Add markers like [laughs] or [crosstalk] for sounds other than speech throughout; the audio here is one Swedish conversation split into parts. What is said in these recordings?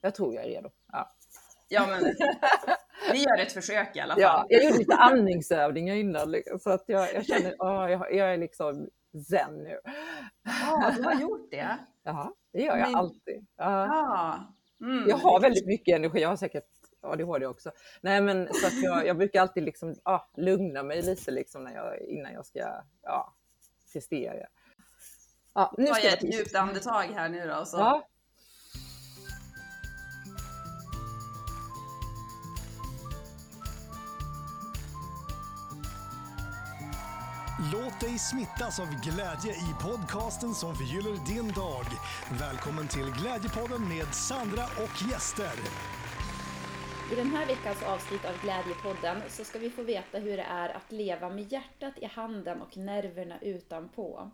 jag tror jag är redo. Ja. Ja, men vi gör ett försök i alla fall. Ja, jag gjorde lite andningsövningar innan liksom, så att jag, jag känner att jag, jag är liksom zen nu. Ja, du har gjort det? Ja, det gör jag Men- alltid. Ja. Ja. Mm. Jag har väldigt mycket energi, jag har säkert ADHD också. Nej, men så att jag, jag brukar alltid liksom, ja, lugna mig lite liksom när jag, innan jag ska ja, prestera. Ja, nu jag ett djupt andetag här nu då. Så. Ja, Låt dig smittas av glädje i podcasten som förgyller din dag. Välkommen till Glädjepodden med Sandra och gäster. I den här veckans avsnitt av Glädjepodden så ska vi få veta hur det är att leva med hjärtat i handen och nerverna utanpå.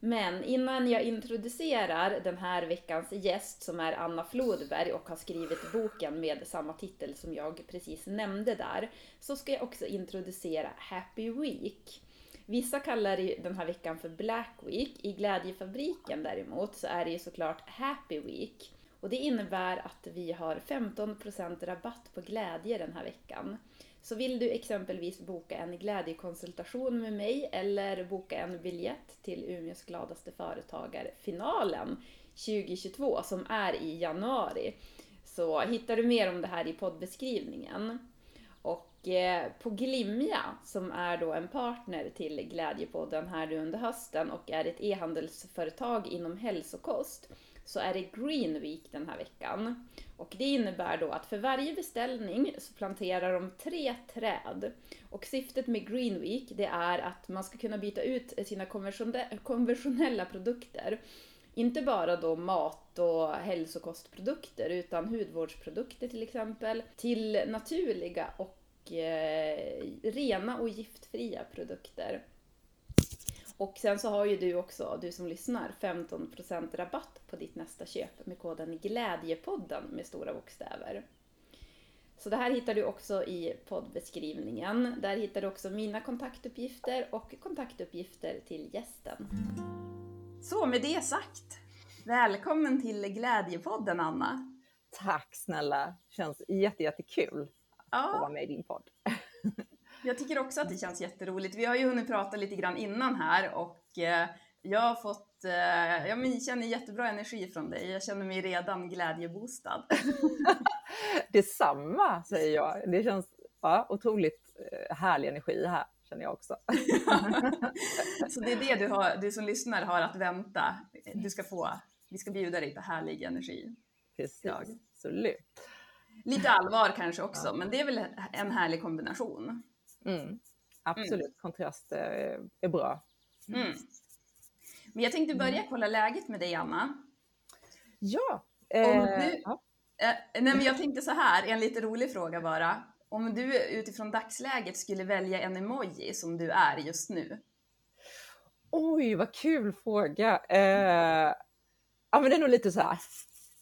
Men innan jag introducerar den här veckans gäst som är Anna Flodberg och har skrivit boken med samma titel som jag precis nämnde där, så ska jag också introducera Happy Week. Vissa kallar den här veckan för Black Week. I Glädjefabriken däremot så är det ju såklart Happy Week. Och det innebär att vi har 15% rabatt på glädje den här veckan. Så vill du exempelvis boka en glädjekonsultation med mig eller boka en biljett till Umeås gladaste företagare-finalen 2022 som är i januari så hittar du mer om det här i poddbeskrivningen. Eh, på Glimja, som är då en partner till Glädjepodden här nu under hösten och är ett e-handelsföretag inom hälsokost, så är det Green Week den här veckan. Och det innebär då att för varje beställning så planterar de tre träd. Och syftet med Green Week det är att man ska kunna byta ut sina konventionella- konventionella produkter. Inte bara då mat och hälsokostprodukter utan hudvårdsprodukter till exempel till naturliga och eh, rena och giftfria produkter. Och sen så har ju du också, du som lyssnar, 15% rabatt på ditt nästa köp med koden Glädjepodden med stora bokstäver. Så det här hittar du också i poddbeskrivningen. Där hittar du också mina kontaktuppgifter och kontaktuppgifter till gästen. Så med det sagt, välkommen till Glädjepodden Anna. tack snälla. Känns jätte, jättekul att vara Ja, med i din podd. [laughs] jag tycker också att det känns jätteroligt. Vi har ju hunnit prata lite grann innan här och eh, jag har fått, eh, ja men jag känner jättebra energi från dig. Jag känner mig redan glädjeboostad. [laughs] Detsamma säger jag. Det känns ja, otroligt eh, härlig energi här känner jag också. [laughs] Så det är det du, har, du som lyssnar har att vänta. Du ska få, vi ska bjuda dig på härlig energi. Precis, Ja. absolut. Lite allvar kanske också, men det är väl en härlig kombination. Mm. Absolut, kontrast är, är bra. Mm. Men jag tänkte börja kolla läget med dig Anna. Ja. Om eh, du- ja. Eh, nej men jag tänkte så här, en lite rolig fråga bara. Om du utifrån dagsläget skulle välja en emoji som du är just nu. Oj, vad kul fråga. Eh, ja, men det är nog lite så här.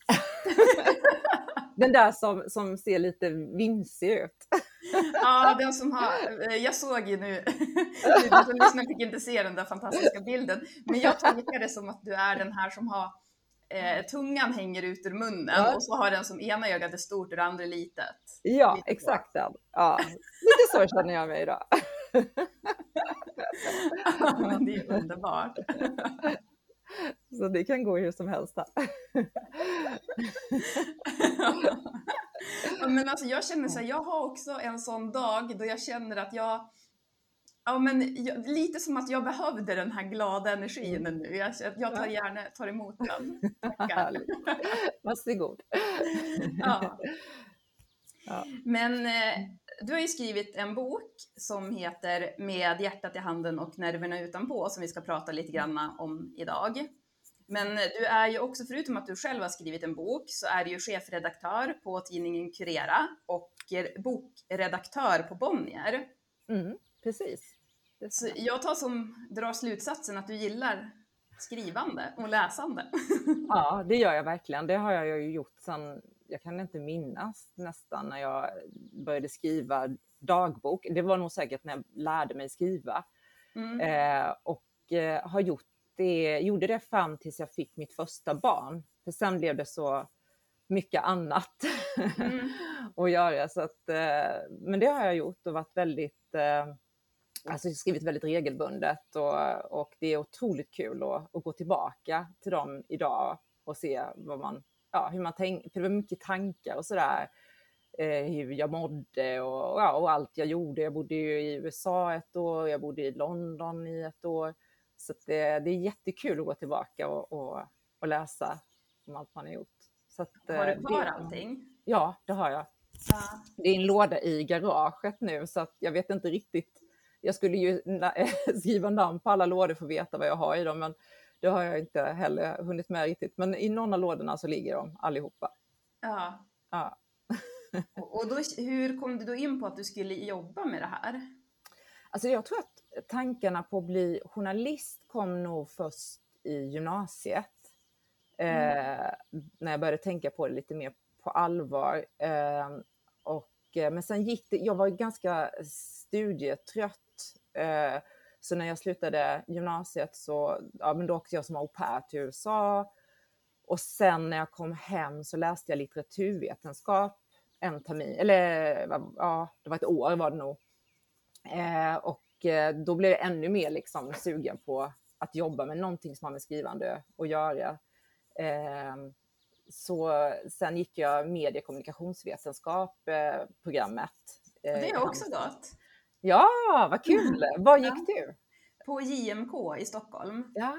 [laughs] Den där som, som ser lite vimsig ut. Ja, den som har, eh, jag såg ju nu, [laughs] du som lyssnar fick inte se den där fantastiska bilden, men jag tolkar det som att du är den här som har eh, tungan hänger ut ur munnen Ja. och så har den som ena ögat är stort och det andra litet. Ja, Lite exakt den. Ja, lite så känner jag mig idag. [laughs] men det är underbart. [laughs] Så det kan gå hur som helst. Ja, men alltså jag känner så här, jag har också en sån dag då jag känner att jag Ja, men jag, lite som att jag behövde den här glada energin nu. Jag, jag tar gärna tar emot den. [laughs] Tackar. Varsågod. Ja. Ja. Men eh, du har ju skrivit en bok som heter Med hjärtat i handen och nerverna utanpå som vi ska prata lite grann om idag. Men du är ju också, förutom att du själv har skrivit en bok, så är du ju chefredaktör på tidningen Curera och bokredaktör på Bonnier. Mm, precis. Så jag tar som, drar slutsatsen att du gillar skrivande och läsande. [laughs] Ja, det gör jag verkligen. Det har jag ju gjort sedan, jag kan inte minnas nästan när jag började skriva dagbok. Det var nog säkert när jag lärde mig skriva. Mm. Eh, och eh, har gjort det, gjorde det fram tills jag fick mitt första barn. För sen blev det så mycket annat Mm. [laughs] att göra. Så att, eh, men det har jag gjort och varit väldigt, eh, alltså skrivit väldigt regelbundet och, och det är otroligt kul att, att gå tillbaka till dem idag och se vad man, ja, hur man för det var mycket tankar och sådär. Eh, hur jag mådde och, ja, och allt jag gjorde. Jag bodde ju i USA ett år, jag bodde i London i ett år. Så det, det är jättekul att gå tillbaka och, och, och läsa om allt man har gjort. Att, Har eh, du kvar det- allting? Ja, det har jag. Ja. Det är en låda i garaget nu så att jag vet inte riktigt. Jag skulle ju [laughs] skriva namn på alla lådor för att veta vad jag har i dem, men det har jag inte heller hunnit med riktigt. Men i någon av lådorna så ligger de allihopa. ja. Ja. [laughs] Och, då, hur kom du då in på att du skulle jobba med det här? Alltså jag tror att tankarna på att bli journalist kom nog först i gymnasiet. Eh, när jag började tänka på det lite mer på allvar. Eh, och, eh, men sen gick det, jag var ganska studietrött. Eh, så när jag slutade gymnasiet så ja, men då åkte jag som au pair till USA. Och sen när jag kom hem så läste jag litteraturvetenskap en termin, eller ja, det var ett år var det nog. Eh, och eh, då blev jag ännu mer liksom sugen på att jobba med någonting som har med skrivande att göra. Eh, så sen gick jag medie och kommunikationsvetenskap, eh, programmet. eh, Det har jag också Halmstad. Ja, vad kul! [laughs] Var gick du? På JMK i Stockholm. Ja,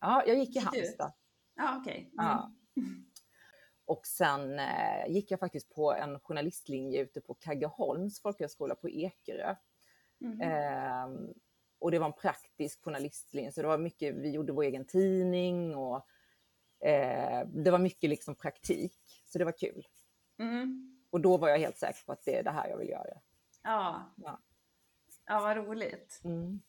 ja, jag gick i? Halmstad. Ja, okej. Mm. Ja. [laughs] Och sen eh, gick jag faktiskt på en journalistlinje ute på Kaggeholms folkhögskola på Ekerö. Mhm. Ehm, och det var en praktisk journalistlinje, så det var mycket, vi gjorde vår egen tidning och eh, det var mycket liksom praktik, så det var kul. Mm. Och då var jag helt säker på att det är det här jag vill göra. Ja. Ja. Ja, vad roligt. Mm.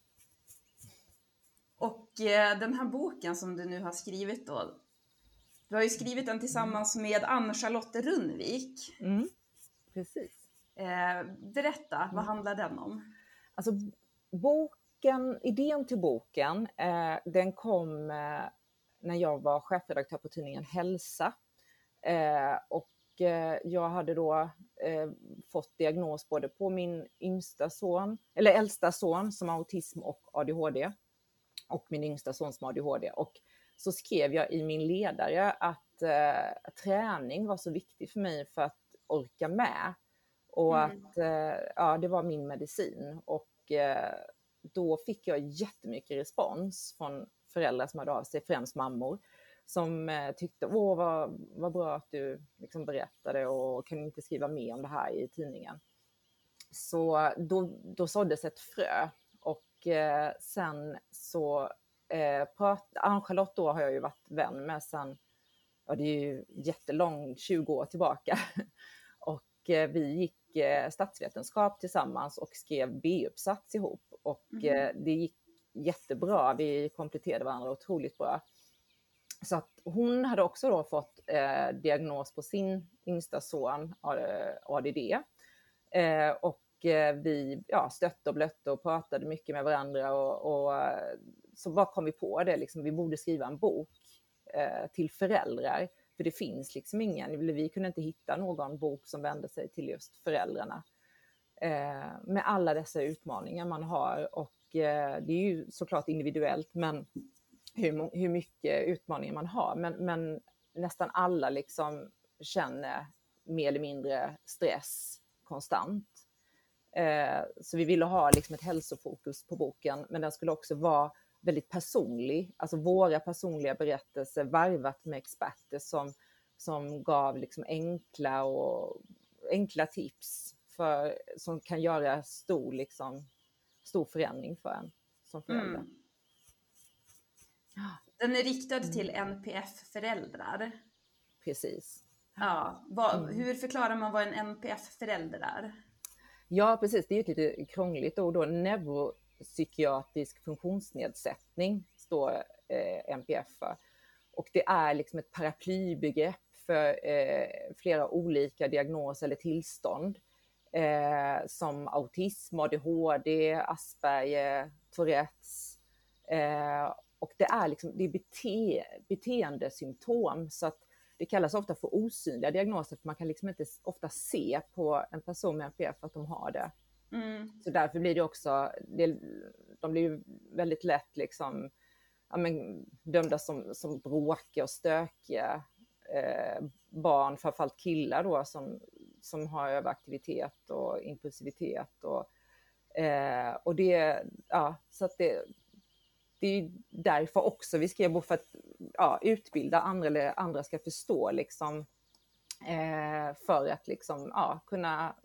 Och eh, den här boken som du nu har skrivit då, du har ju skrivit den tillsammans med Ann-Charlotte Rundvik. Mm. Precis. Eh, berätta, vad handlar den om? Alltså boken, idén till boken, eh, den kom eh, när jag var chefredaktör på tidningen Hälsa. Eh, och eh, jag hade då eh, fått diagnos både på min yngsta son, eller äldsta son som har autism och ADHD och min yngsta son som har ADHD. Och så skrev jag i min ledare att eh, träning var så viktig för mig för att orka med. Och Mm. att eh, ja, det var min medicin. Och eh, då fick jag jättemycket respons från föräldrar som hörde av sig, främst mammor, som eh, tyckte åh vad, vad bra att du liksom berättade och kan inte skriva mer om det här i tidningen. Så då, då såddes ett frö och eh, sen så eh, Ann-Charlotte då har jag ju varit vän med sen, ja det är ju jättelång, 20 år tillbaka. [laughs] och eh, vi gick eh, statsvetenskap tillsammans och skrev B-uppsats ihop och Mhm. eh, det gick jättebra. Vi kompletterade varandra otroligt bra. Så att hon hade också då fått eh, diagnos på sin yngsta son, ADD. Eh, och eh, vi ja, stötte och blötte och pratade mycket med varandra. Och, och, eh, så bara kom vi på det, liksom, vi borde skriva en bok eh, till föräldrar. För det finns liksom ingen, vi kunde inte hitta någon bok som vände sig till just föräldrarna. Eh, med alla dessa utmaningar man har. Och eh, det är ju såklart individuellt, men hur, hur mycket utmaningar man har. Men, men nästan alla liksom känner mer eller mindre stress konstant. Eh, så vi ville ha liksom ett hälsofokus på boken, men den skulle också vara väldigt personlig. Alltså våra personliga berättelser varvat med experter som, som gav liksom enkla, och, enkla tips för, som kan göra stor, liksom, stor förändring för en som förälder. Mm. Den är riktad till NPF-föräldrar. Precis. Ja, vad, Mm. hur förklarar man vad en NPF-förälder är? Ja, precis. Det är ett lite krångligt ord då. Neuropsykiatrisk funktionsnedsättning står eh, NPF för. Och det är liksom ett paraplybegrepp för eh, flera olika diagnoser eller tillstånd. Eh, som autism, ADHD, Asperger, Tourettes. Eh, och det är, liksom, det är bete, beteendesymptom. Så att det kallas ofta för osynliga diagnoser, för man kan liksom inte ofta se på en person med NPF att de har det. Mm. Så därför blir det också, det, de blir ju väldigt lätt liksom, ja, men, dömda som, som bråkiga och stökiga eh, barn, framförallt killar då, som, som har överaktivitet och impulsivitet. Och, eh, och det, ja, så att det, det är därför också vi skrev bok, för att ja, utbilda andra, eller andra ska förstå liksom, eh, för att liksom, ja, kunna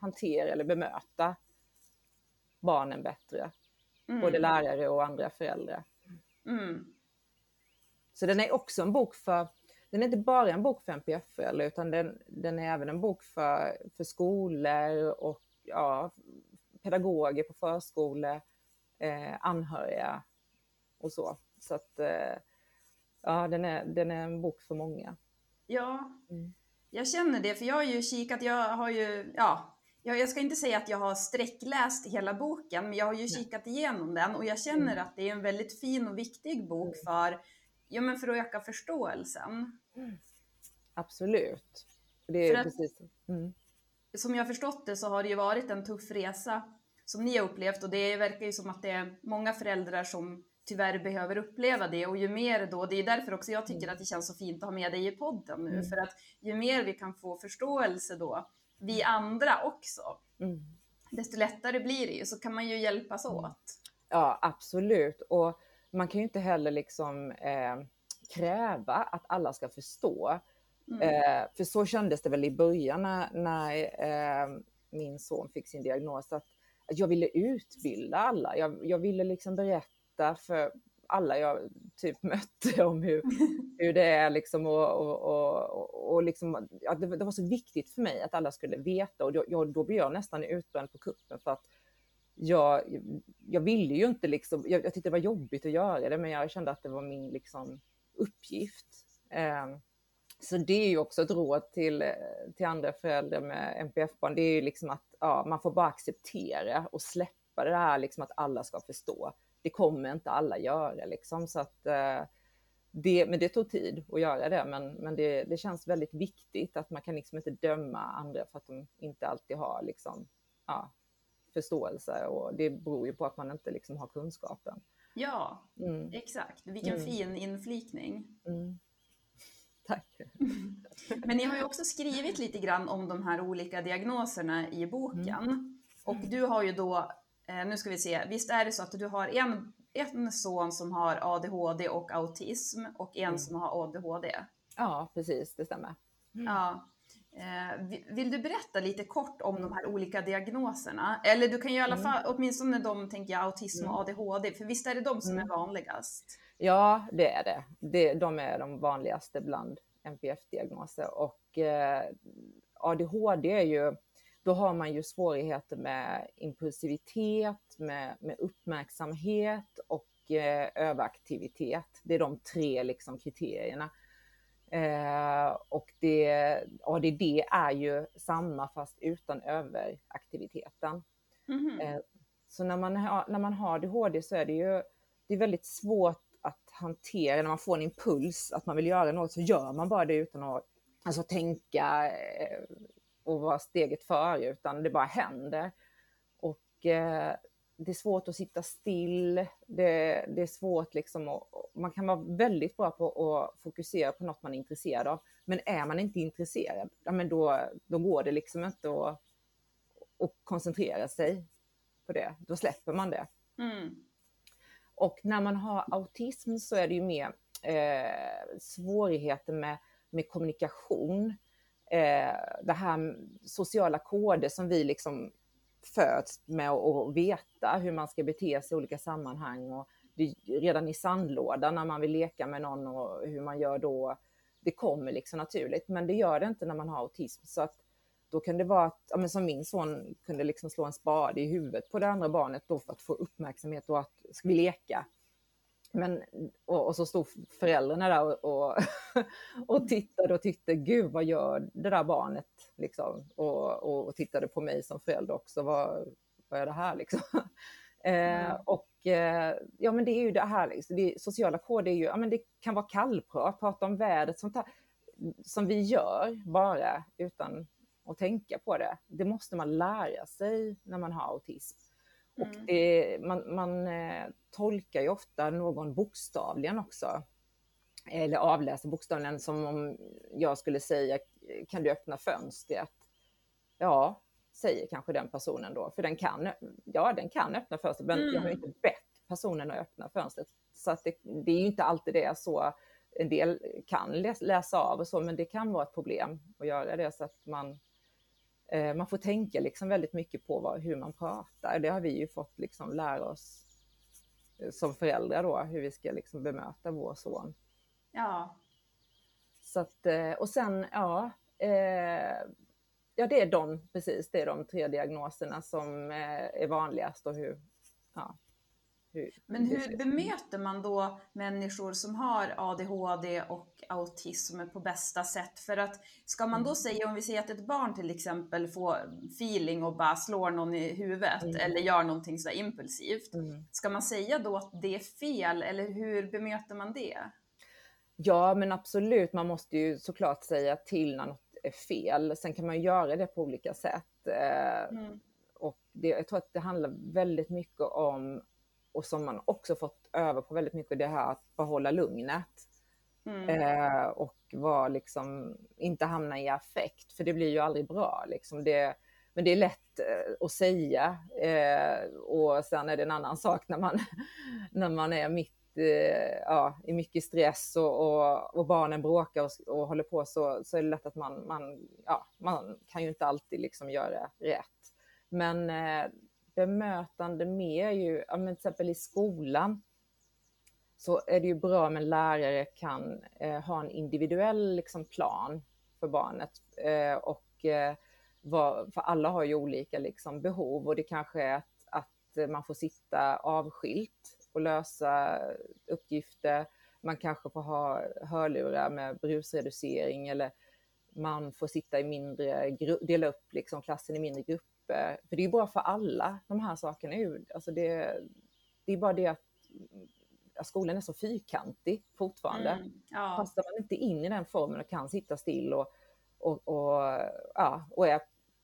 hantera eller bemöta barnen bättre. Mm. Både lärare och andra föräldrar. Mm. Så den är också en bok för, den är inte bara en bok för NPF-föräldrar utan den, den är även en bok för, för skolor och ja, pedagoger på förskolor, eh, anhöriga och så. Så att eh, ja, den är, den är en bok för många. Ja, Mm. jag känner det, för jag har ju kikat, jag har ju, ja, jag, jag ska inte säga att jag har sträckläst hela boken, men jag har ju kikat igenom den och jag känner Mm. att det är en väldigt fin och viktig bok för, ja, men för att öka förståelsen. Absolut. Det är att- precis. Mm. Som jag förstått det så har det ju varit en tuff resa som ni har upplevt och det verkar ju som att det är många föräldrar som tyvärr behöver uppleva det och ju mer då, det är därför också jag tycker att det känns så fint att ha med dig i podden nu, Mm. för att ju mer vi kan få förståelse då, vi andra också, Mm. desto lättare blir det ju, så kan man ju hjälpas Mm. åt. Ja, absolut. Och man kan ju inte heller liksom eh, kräva att alla ska förstå. Mm. Eh, för så kändes det väl i början när, när eh, min son fick sin diagnos, att, att jag ville utbilda alla. Jag, jag ville liksom berätta för alla jag typ [laughs] mötte om hur, [laughs] hur det är liksom och, och, och, och, liksom, ja, det, det var så viktigt för mig att alla skulle veta och då, jag, då blev jag nästan utbränd på kuppen för att jag, jag ville ju inte liksom, jag, jag tyckte det var jobbigt att göra det men jag kände att det var min liksom uppgift. Eh, så det är ju också ett råd till, till andra föräldrar med NPF-barn, det är ju liksom att ja, man får bara acceptera och släppa det här liksom att alla ska förstå. Det kommer inte alla göra liksom så att eh, det, men det tog tid att göra det, men, men det, det känns väldigt viktigt att man kan liksom inte döma andra för att de inte alltid har liksom, ja, förståelse och det beror ju på att man inte liksom har kunskapen. Ja, Mm, exakt. Vilken Mm. fin inflikning. mm. [laughs] Tack. [laughs] Men ni har ju också skrivit lite grann om de här olika diagnoserna i boken. Och du har ju då, nu ska vi se, visst är det så att du har en, en son som har ADHD och autism och en Mm. som har ADHD? Ja, precis, det stämmer. Ja. Eh, vi- vill du berätta lite kort om de här olika diagnoserna? Eller du kan ju i alla Mm. fall, åtminstone de, tänker jag, autism och Mm. ADHD, för visst är det de som är Mm. vanligast? Ja, det är det. det. De är de vanligaste bland NPF-diagnoser och eh, ADHD är ju, då har man ju svårigheter med impulsivitet, med, med uppmärksamhet och eh, överaktivitet. Det är de tre liksom, kriterierna. Eh, och det, ADD är ju samma fast utan överaktiviteten. Mhm. Eh, Så när man, har, när man har ADHD så är det ju det är väldigt svårt att hantera när man får en impuls att man vill göra något så gör man bara det utan att alltså, tänka eh, och vara steget före utan det bara händer. Och eh, det är svårt att sitta still, det, det är svårt liksom att, man kan vara väldigt bra på att fokusera på något man är intresserad av. Men är man inte intresserad, ja, men då, då går det liksom inte att, att koncentrera sig på det. Då släpper man det. Mm. Och när man har autism så är det ju mer eh, svårigheter med, med kommunikation. Eh, det här sociala koder som vi liksom föds med att veta hur man ska bete sig i olika sammanhang. Och det, redan i sandlådan när man vill leka med någon och hur man gör då. Det kommer liksom naturligt, men det gör det inte när man har autism. Så att då kan det vara att, ja, men som min son kunde liksom slå en spade i huvudet på det andra barnet då för att få uppmärksamhet och att ska vi leka? Men, och, och så stod föräldrarna där och, och, [laughs] och tittade och tyckte, gud vad gör det där barnet? Liksom. Och, och, och tittade på mig som förälder också, vad, vad är det här liksom? [laughs] Eh, Mm. och eh, ja men det är ju det här, liksom. det, sociala koder är ju, ja men det kan vara kallprat, prata om vädret, sånt där. som vi gör bara utan att tänka på det, det måste man lära sig när man har autism. Och Mm. det, man, man eh, tolkar ju ofta någon bokstavligen också. Eller avläser bokstavligen som om jag skulle säga, kan du öppna fönstret? Ja, säger kanske den personen då, för den kan, ja, den kan öppna fönstret, men jag har Mm. inte bett personen att öppna fönstret. Så att det, det är ju inte alltid det så. En del kan läs, läsa av och så, men det kan vara ett problem att göra det så att man man får tänka liksom väldigt mycket på vad, hur man pratar. Det har vi ju fått liksom lära oss eh, som föräldrar då, hur vi ska liksom bemöta vår son. Ja. Så att, eh, och sen, ja, eh, ja det är de, precis, det är de tre diagnoserna som eh, är vanligast och hur, ja, hur Men hur bemöter man då människor som har ADHD och autism på bästa sätt? För att ska man Mm. då säga, om vi säger att ett barn till exempel får feeling och bara slår någon i huvudet Mm. eller gör någonting sådär impulsivt. Mm. Ska man säga då att det är fel eller hur bemöter man det? Ja, men absolut, man måste ju såklart säga till när något är fel. Sen kan man ju göra det på olika sätt. Eh, Mm. Och det, jag tror att det handlar väldigt mycket om, och som man också fått öva på väldigt mycket, det här att behålla lugnet. Mm. Eh, och vara liksom, inte hamna i affekt, för det blir ju aldrig bra. Liksom. Det, men det är lätt eh, att säga eh, och sen är det en annan sak när man, [laughs] när man är mitt eh, ja, i mycket stress och, och, och barnen bråkar och, och håller på så, så är det lätt att man, man, ja, man kan ju inte alltid liksom göra rätt. Men eh, bemötande mer ju, men till exempel i skolan, så är det ju bra om en lärare kan eh, ha en individuell liksom, plan för barnet. Eh, och, eh, vad, för alla har ju olika liksom, behov och det kanske är att, att man får sitta avskilt och lösa uppgifter. Man kanske får ha hörlurar med brusreducering eller man får sitta i mindre, dela upp liksom klassen i mindre grupper. För det är bra för alla, de här sakerna. ju- Alltså det, det är bara det att ja, skolan är så fyrkantig fortfarande. Mm. Ja. Passar man inte in i den formen och kan sitta still och, och, och, ja, och är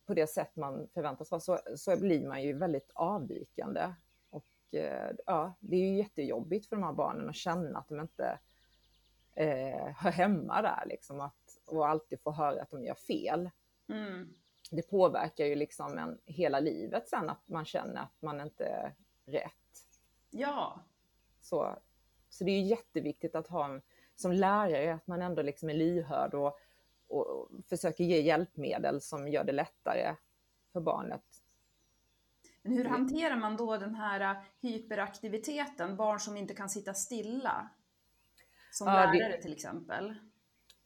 på det sätt man förväntas vara så, så blir man ju väldigt avvikande. Och eh, ja, det är ju jättejobbigt för de här barnen att känna att de inte eh, hör hemma där liksom att, och alltid få höra att de gör fel. Mm. Det påverkar ju liksom en, hela livet sen att man känner att man inte är rätt. ja. Så, så det är ju jätteviktigt att ha en, som lärare att man ändå liksom är lyhörd och, och, och försöker ge hjälpmedel som gör det lättare för barnet. Men hur hanterar man då den här äh, hyperaktiviteten, barn som inte kan sitta stilla? Som Ja, det- lärare till exempel.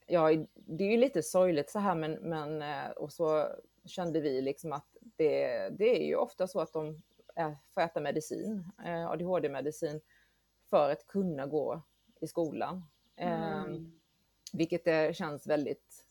Ja, det är ju lite sorgligt så här, men, men eh, och så kände vi liksom att det, det är ju ofta så att de får äta medicin, eh, ADHD-medicin, för att kunna gå i skolan. Mm. Vilket det känns väldigt,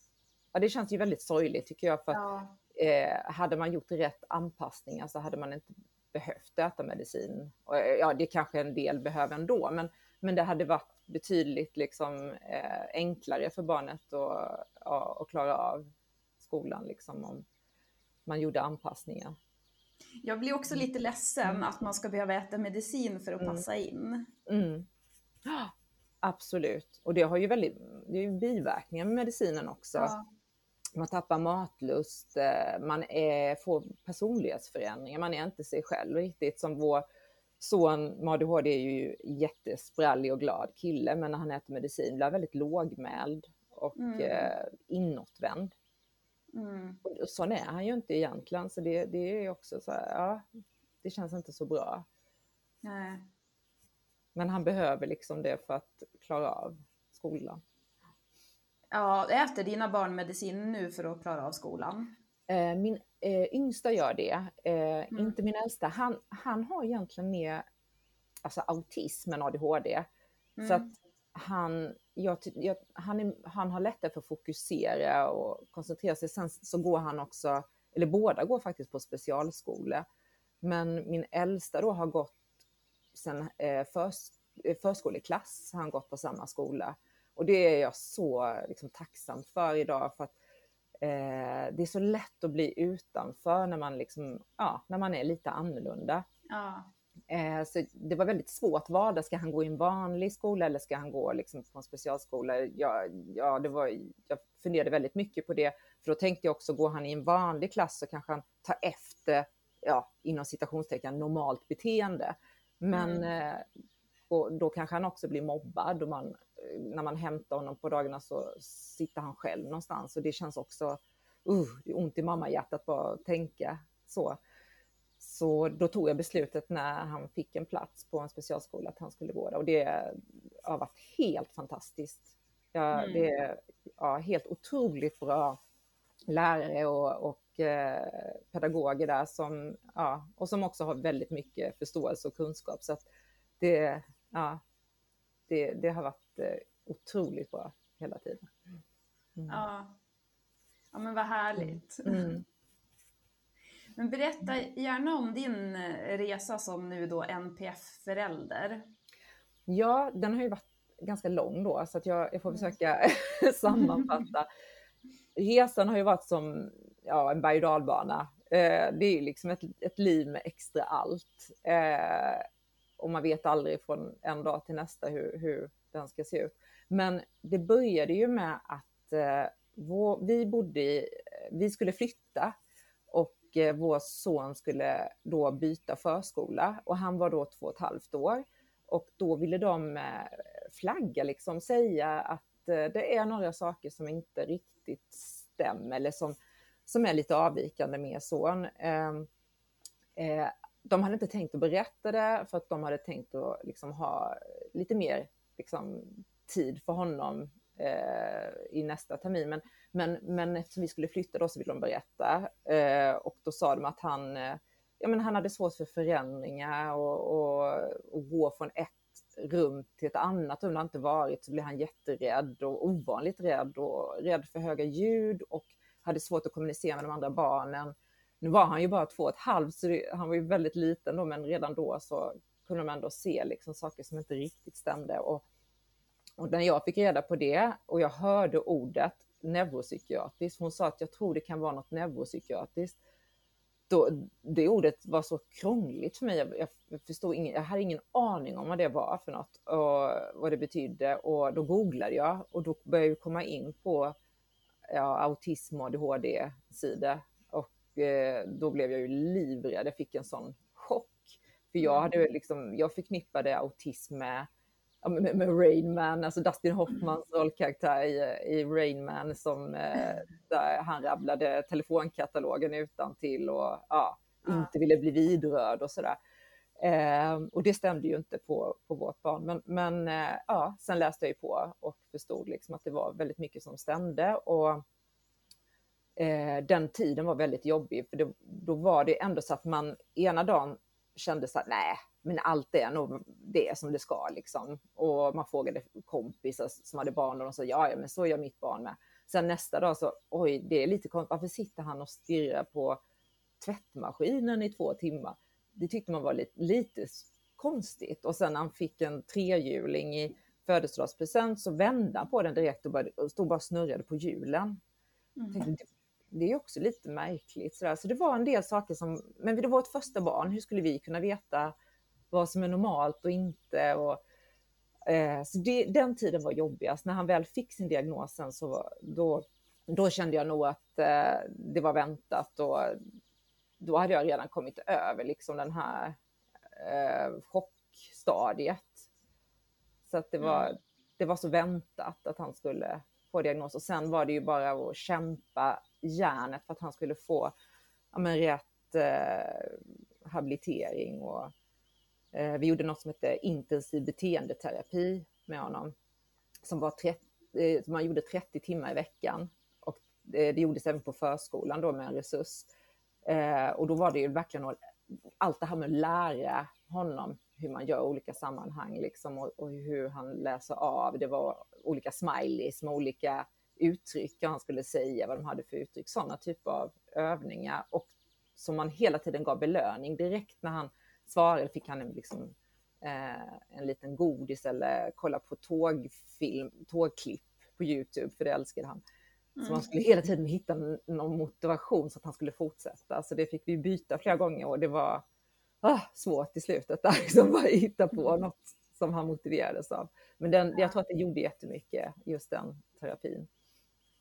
ja det känns ju väldigt sorgligt tycker jag, för Ja. eh, hade man gjort rätt anpassningar så hade man inte behövt äta medicin. Och, eh, ja, det kanske en del behöver ändå, men, men det hade varit betydligt liksom, eh, enklare för barnet att, ja, att klara av skolan liksom, om man gjorde anpassningar. Jag blir också lite ledsen att man ska behöva äta medicin för att Mm. passa in. Mm. Ja, Absolut, och det har ju väldigt, det är ju biverkningar med medicinen också. Ja. Man tappar matlust, eh, man är, får personlighetsförändringar, man är inte sig själv riktigt. Som vår son med ADHD är ju jättesprallig och glad kille, men när han äter medicin blir han väldigt lågmäld och Mm. eh, inåtvänd. Mm. Och sån är han ju inte egentligen, så det, det är också så här, ja, det känns inte så bra. Nej. Men han behöver liksom det för att klara av skolan. Ja, äter dina barn medicin nu för att klara av skolan? Eh, Min eh, yngsta gör det, eh, Mm. inte min äldsta. Han, han har egentligen mer alltså, autism än ADHD. Mm. Så att han, jag, jag, han, är, han har lättare för att fokusera och koncentrera sig. Sen så går han också, eller båda går faktiskt på specialskola. Men min äldsta då har gått sen eh, förs, eh, förskoleklass, har han gått på samma skola. Och det är jag så liksom, tacksam för idag. För att, eh, det är så lätt att bli utanför när man, liksom, ja, när man är lite annorlunda. Ja. Eh, så det var väldigt svårt val. Ska han gå i en vanlig skola eller ska han gå liksom på en specialskola? Ja, ja, det var, jag funderade väldigt mycket på det. För då tänkte jag också, går han i en vanlig klass så kanske han tar efter, ja, inom citationstecken, normalt beteende. Men Mm. eh, och då kanske han också blir mobbad. Och man, när man hämtar honom på dagarna så sitter han själv någonstans. Och det känns också, uh, det är ont i mammahjärtat bara att tänka så. Så då tog jag beslutet när han fick en plats på en specialskola att han skulle gå där. Och det har varit helt fantastiskt. Ja, Mm. Det är ja, helt otroligt bra lärare och, och eh, pedagoger där som, ja, och som också har väldigt mycket förståelse och kunskap. Så det, ja, det, det har varit eh, otroligt bra hela tiden. Mm. Ja. ja, men vad härligt. Mm. Men berätta gärna om din eh, resa som nu då NPF-förälder. Ja, den har ju varit ganska lång då, så att jag, jag får försöka [laughs] sammanfatta. Resan har ju varit som ja, en berg och dalbana. Eh, det är ju liksom ett, ett liv med extra allt. Eh, och man vet aldrig från en dag till nästa hur, hur den ska se ut. Men det började ju med att eh, vår, vi bodde i, vi skulle flytta och eh, vår son skulle då byta förskola och han var då två och ett halvt år. Och då ville de eh, flagga, liksom säga att eh, det är några saker som inte riktigt stämmer eller som, som är lite avvikande med son. Ehm, eh, de hade inte tänkt att berätta det för att de hade tänkt att liksom ha lite mer liksom, tid för honom Eh, i nästa termin. Men, men, men eftersom vi skulle flytta då så ville de berätta. Eh, och då sa de att han, eh, ja, men han hade svårt för förändringar och, och, och gå från ett rum till ett annat rum det inte varit så blev han jätterädd och ovanligt rädd och rädd för höga ljud och hade svårt att kommunicera med de andra barnen. Nu var han ju bara två och ett halvt så det, han var ju väldigt liten då men redan då så kunde de ändå se liksom saker som inte riktigt stämde. Och, och när jag fick reda på det och jag hörde ordet neuropsykiatriskt, hon sa att jag tror det kan vara något neuropsykiatriskt, då, det ordet var så krångligt för mig. Jag, jag, förstod ingen, jag hade ingen aning om vad det var för något och vad det betydde. Och då googlade jag och då började jag komma in på ja, autism och ADHD-sidor. Och eh, då blev jag ju livrädd. Jag fick en sån chock. För jag, hade liksom, jag förknippade autism med, med, med Rain Man, alltså Dustin Hoffmans rollkaraktär i, i Rain Man som eh, där han rabblade telefonkatalogen utan till och ja, inte ville bli vidrörd och sådär. Eh, och det stämde ju inte på, på vårt barn. Men, men eh, ja, sen läste jag ju på och förstod liksom att det var väldigt mycket som stämde. Och eh, den tiden var väldigt jobbig, för det, då var det ändå så att man ena dagen kände så att nej, men allt är nog det som det ska liksom. Och man frågade kompisar som hade barn och de sa ja, ja, men så gör mitt barn med. Sen nästa dag så, oj, det är lite konstigt, varför sitter han och stirrar på tvättmaskinen i två timmar? Det tyckte man var lite, lite konstigt. Och sen när han fick en trehjuling i födelsedagspresent så vände han på den direkt och, började, och stod bara och snurrade på hjulen. Tänkte, det, är också lite märkligt. Sådär. Så det var en del saker som, men det var ett första barn, hur skulle vi kunna veta vad som är normalt och inte? Och, eh, så det, den tiden var jobbigast. När han väl fick sin diagnos sen så var, då, då kände jag nog att eh, det var väntat och då hade jag redan kommit över liksom den här eh, chockstadiet. Så att det var, Mm. det var så väntat att han skulle få diagnos och sen var det ju bara att kämpa järnet för att han skulle få ja, men rätt eh, habilitering och Eh, vi gjorde något som hette intensiv beteendeterapi med honom som var 30, eh, som man gjorde 30 timmar i veckan och eh, det gjordes även på förskolan då med en resurs. Eh, och då var det ju verkligen allt det här med att lära honom hur man gör olika sammanhang liksom, och, och hur han läser av. Det var olika smileys med olika uttryck han skulle säga, vad de hade för uttryck, sådana typer av övningar. Och som man hela tiden gav belöning. Direkt när han svarade fick han en, liksom, eh, en liten godis eller kolla på tågfilm, tågklipp på Youtube, för det älskade han. Så man skulle hela tiden hitta någon motivation så att han skulle fortsätta. Så det fick vi byta flera gånger och det var ah, svårt i slutet där, [laughs] liksom bara hitta på Mm. något som han motiverades av. Men den, jag tror att det gjorde jättemycket, just den terapin.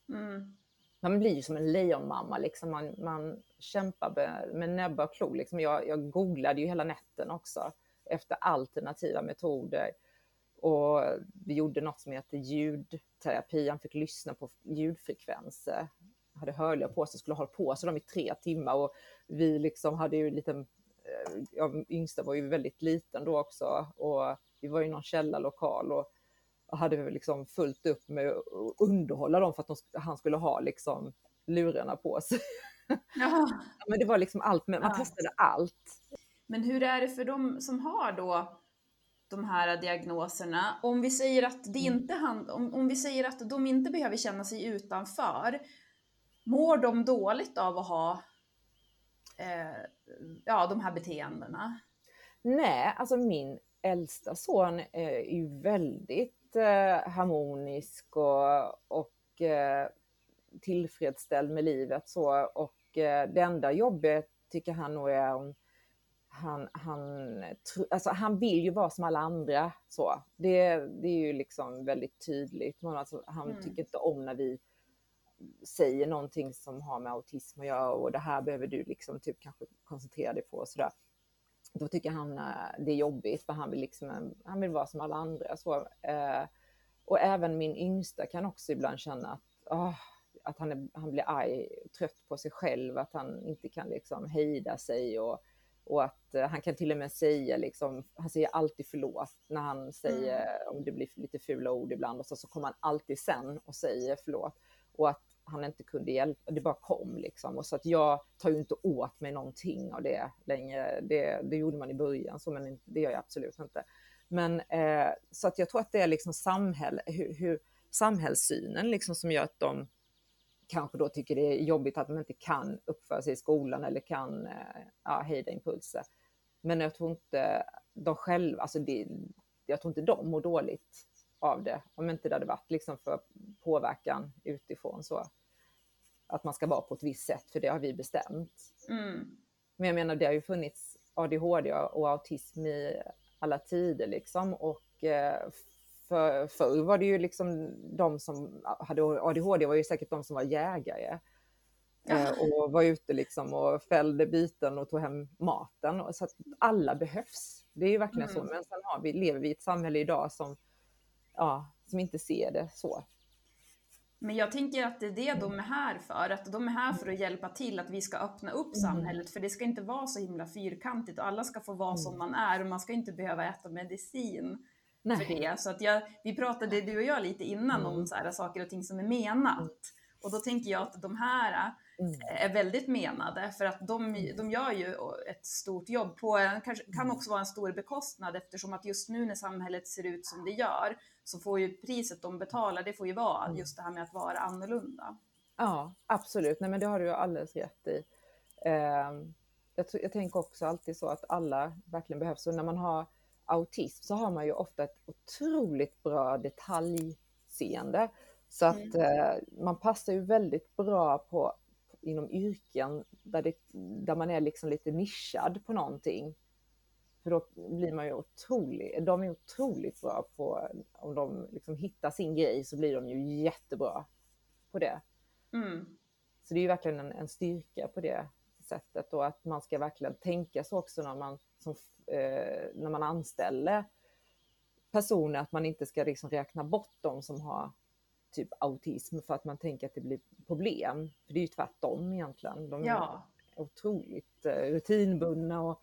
Mm. Man blir ju som en lejonmamma, liksom. man, man kämpar med, med näbbar och klor. Liksom. Jag, jag googlade ju hela natten också efter alternativa metoder. Och vi gjorde något som heter ljudterapi. Han fick lyssna på ljudfrekvenser. Han hade hörlurar på sig, skulle ha på sig dem i tre timmar. Och vi liksom hade ju en liten, eh, ja, yngsta var ju väldigt liten då också. Och vi var i någon källarlokal och hade vi liksom fullt upp med att underhålla dem för att de, han skulle ha liksom lurarna på sig. [laughs] Jaha. Men det var liksom allt, man Ja. testade allt. Men hur är det för de som har då de här diagnoserna? Om vi säger att, det Mm. inte hand, om, om vi säger att de inte behöver känna sig utanför, mår de dåligt av att ha eh, ja, de här beteendena? Nej, alltså min äldsta son är ju väldigt harmonisk och, och eh, tillfredsställd med livet så och eh, det enda jobbet tycker han nog är om han, han, alltså han vill ju vara som alla andra så. Det, det är ju liksom väldigt tydligt. Men alltså, han Mm. tycker inte om när vi säger någonting som har med autism att göra och det här behöver du liksom typ kanske koncentrera dig på och sådär. Då tycker han eh, det är jobbigt för han vill liksom, eh, han vill vara som alla andra. Så, eh, och även min yngsta kan också ibland känna att, ah, att han, är, han blir arg, trött på sig själv, att han inte kan liksom hejda sig och, och att han kan till och med säga liksom, han säger alltid förlåt när han säger om det blir lite fula ord ibland och så, så kommer han alltid sen och säger förlåt. Och att han inte kunde hjälpa, det bara kom liksom. Och så att jag tar ju inte åt mig någonting av det längre. Det, det gjorde man i början, så, men det gör jag absolut inte. Men eh, så att jag tror att det är liksom samhälle, hur, hur samhällssynen liksom som gör att de kanske då tycker det är jobbigt att de inte kan uppföra sig i skolan eller kan eh, ja, hejda impulser. Men jag tror inte de själva, alltså det, jag tror inte de mår dåligt av det om inte det hade varit liksom för påverkan utifrån så. Att man ska vara på ett visst sätt, för det har vi bestämt. Mm. Men jag menar, det har ju funnits ADHD och autism i alla tider liksom. Och eh, för, förr var det ju liksom de som hade ADHD var ju säkert de som var jägare. Eh, och var ute liksom och fällde byten och tog hem maten. Så att alla behövs. Det är ju verkligen så. Mm. Men sen har vi, lever vi i ett samhälle idag som, ja, som inte ser det så. Men jag tänker att det är det de är här för, att de är här för att hjälpa till att vi ska öppna upp samhället, för det ska inte vara så himla fyrkantigt och alla ska få vara som man är och man ska inte behöva äta medicin för det. Så att jag, vi pratade du och jag lite innan om så här, saker och ting som är menat. Och då tänker jag att de här Mm. är väldigt menade för att de, de gör ju ett stort jobb på, kanske, kan också vara en stor bekostnad eftersom att just nu när samhället ser ut som det gör så får ju priset de betalar, det får ju vara just det här med att vara annorlunda. Ja, absolut. Nej, men det har du alldeles rätt i. Ehm, jag, jag tänker också alltid så att alla verkligen behövs. Och när man har autism så har man ju ofta ett otroligt bra detaljseende. Så att eh, man passar ju väldigt bra på inom yrken där, det, där man är liksom lite nischad på någonting. För då blir man ju otroligt, de är otroligt bra på, om de liksom hittar sin grej så blir de ju jättebra på det. Mm. Så det är ju verkligen en, en styrka på det sättet och att man ska verkligen tänka så också när man, som, eh, när man anställer personer, att man inte ska liksom räkna bort de som har typ autism för att man tänker att det blir problem. För det är ju tvärtom egentligen. De är Ja. otroligt eh, rutinbundna och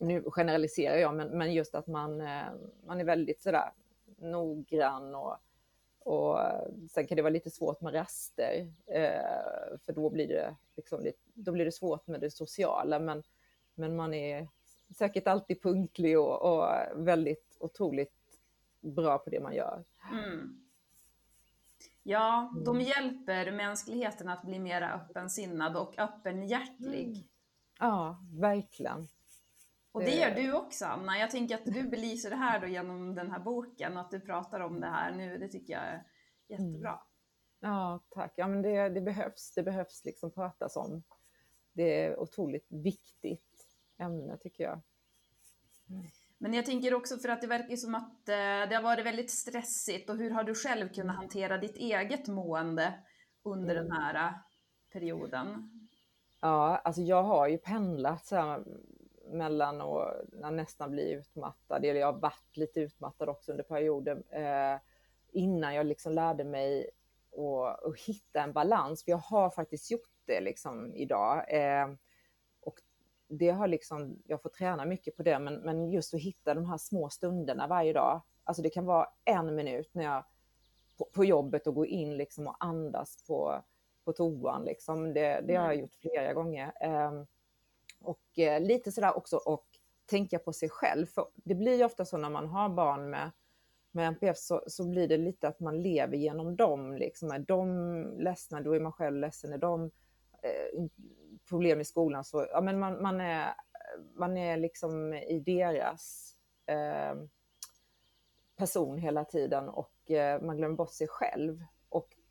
nu generaliserar jag, men, men just att man, eh, man är väldigt sådär noggrann och, och eh, sen kan det vara lite svårt med raster, eh, för då blir, det liksom då blir det svårt med det sociala, men, men man är säkert alltid punktlig och, och väldigt otroligt bra på det man gör. Mm. Ja, de hjälper mänskligheten att bli mer öppensinnad och öppenhjärtlig. Ja, verkligen. Och det gör du också Anna. Jag tänker att du belyser det här då genom den här boken och att du pratar om det här nu. Det tycker jag är jättebra. Mm. Ja, tack. Ja, men det, det behövs. Det behövs liksom pratas om. Det är otroligt viktigt ämne tycker jag. Mm. Men jag tänker också för att det verkar som att eh, det har varit väldigt stressigt och hur har du själv kunnat mm. hantera ditt eget mående under mm. den här eh, perioden? Ja, alltså jag har ju pendlat så här mellan att nästan bli utmattad, eller jag har varit lite utmattad också under perioder eh, innan jag liksom lärde mig att, hitta en balans. För jag har faktiskt gjort det liksom idag. Eh, och det har liksom, jag får träna mycket på det, men, men just att hitta de här små stunderna varje dag. Alltså det kan vara en minut när jag på, på jobbet och gå in liksom och andas på, på toan. Liksom. Det, det har jag mm. gjort flera gånger. Eh, och eh, lite sådär också och tänka på sig själv. För det blir ju ofta så när man har barn med, med NPF så, så blir det lite att man lever genom dem. Liksom. Är de ledsna, då är man själv ledsen. Är de eh, problem i skolan så ja, men man, man, är, man är liksom i deras eh, person hela tiden och eh, man glömmer bort sig själv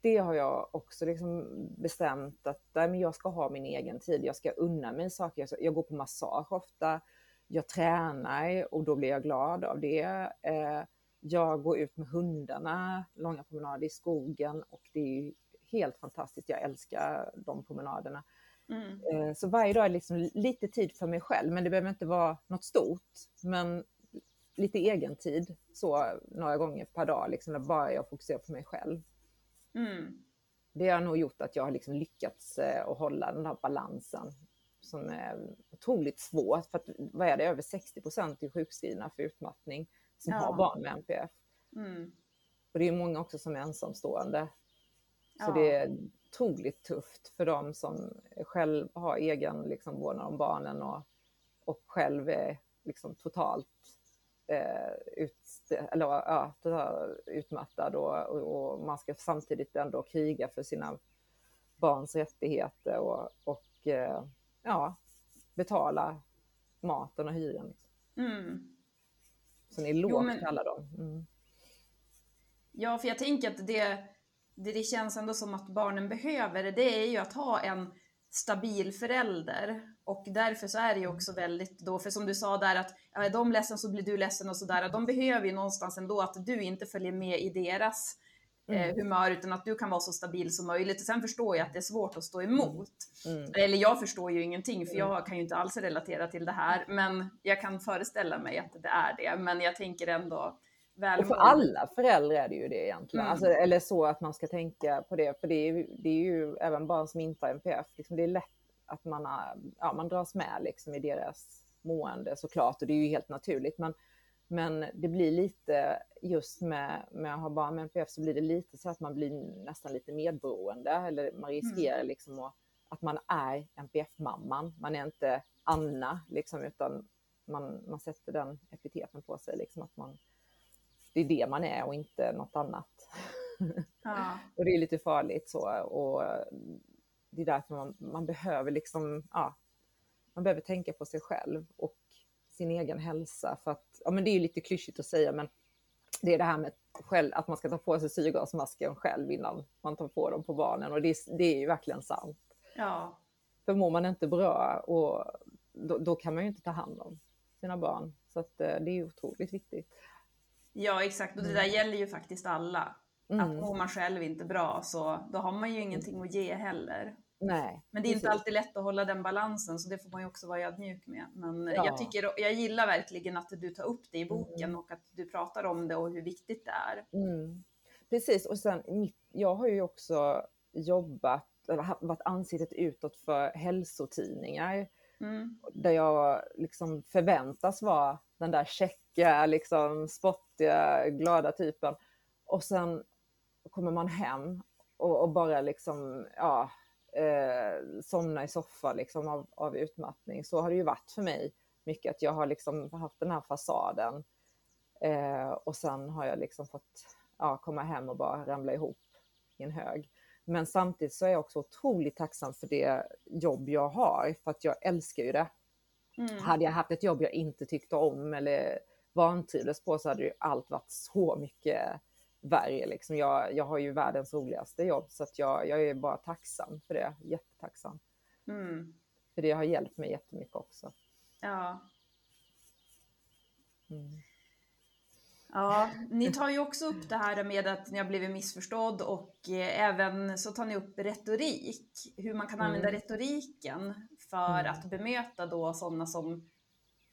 det har jag också liksom bestämt att nej, men jag ska ha min egen tid. Jag ska unna mig saker. Jag, går på massage ofta. Jag tränar och då blir jag glad av det. Eh, jag går ut med hundarna, långa promenader i skogen och det är helt fantastiskt. Jag älskar de promenaderna. Mm. Eh, så varje dag är liksom lite tid för mig själv, men det behöver inte vara något stort. Men lite egen tid så några gånger per dag, liksom, bara jag fokuserar på mig själv. Mm. Det har nog gjort att jag har liksom lyckats eh, att hålla den här balansen som är otroligt svårt. För att, vad är det, över 60 procent är sjukskrivna för utmattning som ja. har barn med NPF. Mm. Och det är många också som är ensamstående. Så ja. det är otroligt tufft för dem som själv har egen liksom, vårdnad om barnen och, och själv är liksom, totalt eh, ut, eller, ja, utmattad och, och, och, man ska samtidigt ändå kriga för sina barns rättigheter och, och eh, ja, betala maten och hyran. Mm. Så ni lågt men... alla dem. Mm. Ja, för jag tänker att det, det, det känns ändå som att barnen behöver, det är ju att ha en stabil förälder och därför så är det ju också väldigt då, för som du sa där att är de ledsen så blir du ledsen och sådär. De behöver ju någonstans ändå att du inte följer med i deras eh, mm. humör utan att du kan vara så stabil som möjligt. Och sen förstår jag att det är svårt att stå emot. Mm. Eller jag förstår ju ingenting för jag mm. kan ju inte alls relatera till det här. Men jag kan föreställa mig att det är det. Men jag tänker ändå Välmående. Och för alla föräldrar är det ju det egentligen. Mm. Alltså, eller så att man ska tänka på det. För det är, det är ju även barn som inte har NPF. Liksom det är lätt att man, har, ja, man dras med liksom i deras mående såklart. Och det är ju helt naturligt. Men, men det blir lite, just med, med att ha barn med NPF så blir det lite så att man blir nästan lite medberoende. Eller man riskerar mm. liksom att, att man är NPF-mamman. Man är inte Anna, liksom, utan man, man sätter den epiteten på sig. Liksom, att man, det är det man är och inte något annat. Ja. [laughs] och det är lite farligt så. Och det är därför man, man behöver liksom, ja, man behöver tänka på sig själv och sin egen hälsa. För att, ja men det är ju lite klyschigt att säga, men det är det här med själv, att man ska ta på sig syrgasmasken själv innan man tar på dem på barnen. Och det, det är ju verkligen sant. Ja. För mår man inte bra, och då, då, kan man ju inte ta hand om sina barn. Så att, eh, det är otroligt viktigt. Ja, exakt. Och det där mm. gäller ju faktiskt alla. Mm. Att mår man själv inte bra så då har man ju ingenting att ge heller. Nej, Men det är precis. inte alltid lätt att hålla den balansen så det får man ju också vara ödmjuk med. Men ja. jag, tycker, jag gillar verkligen att du tar upp det i boken mm. och att du pratar om det och hur viktigt det är. Mm. Precis, och sen jag har ju också jobbat, varit ansiktet utåt för hälsotidningar. Mm. Där jag liksom förväntas vara den där checka, liksom spottiga, glada typen. Och sen kommer man hem och, och bara liksom, ja, eh, somna i soffan liksom av, av utmattning. Så har det ju varit för mig mycket, att jag har liksom haft den här fasaden. Eh, och sen har jag liksom fått ja, komma hem och bara ramla ihop i en hög. Men samtidigt så är jag också otroligt tacksam för det jobb jag har, för att jag älskar ju det. Mm. Hade jag haft ett jobb jag inte tyckte om eller vantrivdes på så hade ju allt varit så mycket värre. Liksom. Jag, jag har ju världens roligaste jobb så att jag, jag är bara tacksam för det. Jättetacksam. Mm. För det har hjälpt mig jättemycket också. Ja. Mm. Ja, ni tar ju också upp det här med att ni har blivit missförstådd och eh, även så tar ni upp retorik. Hur man kan använda Mm. retoriken för Mm. att bemöta då sådana som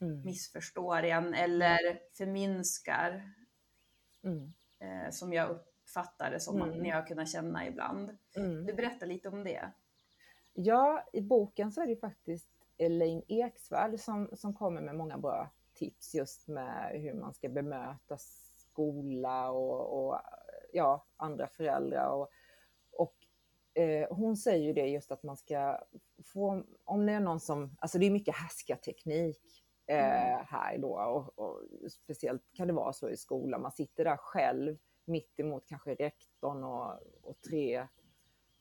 Mm. missförstår en eller förminskar Mm. eh, som jag uppfattar det som att Mm. ni har kunnat känna ibland. Mm. Du berättar lite om det. Ja, i boken så är det faktiskt Elaine Eksvärd som, som kommer med många bra tips just med hur man ska bemöta skola och, och ja, andra föräldrar. Och, och eh, hon säger ju det just att man ska få, om det är någon som, alltså det är mycket härskarteknik Mm. eh, här då och, och speciellt kan det vara så i skolan, man sitter där själv mitt emot kanske rektorn och, och tre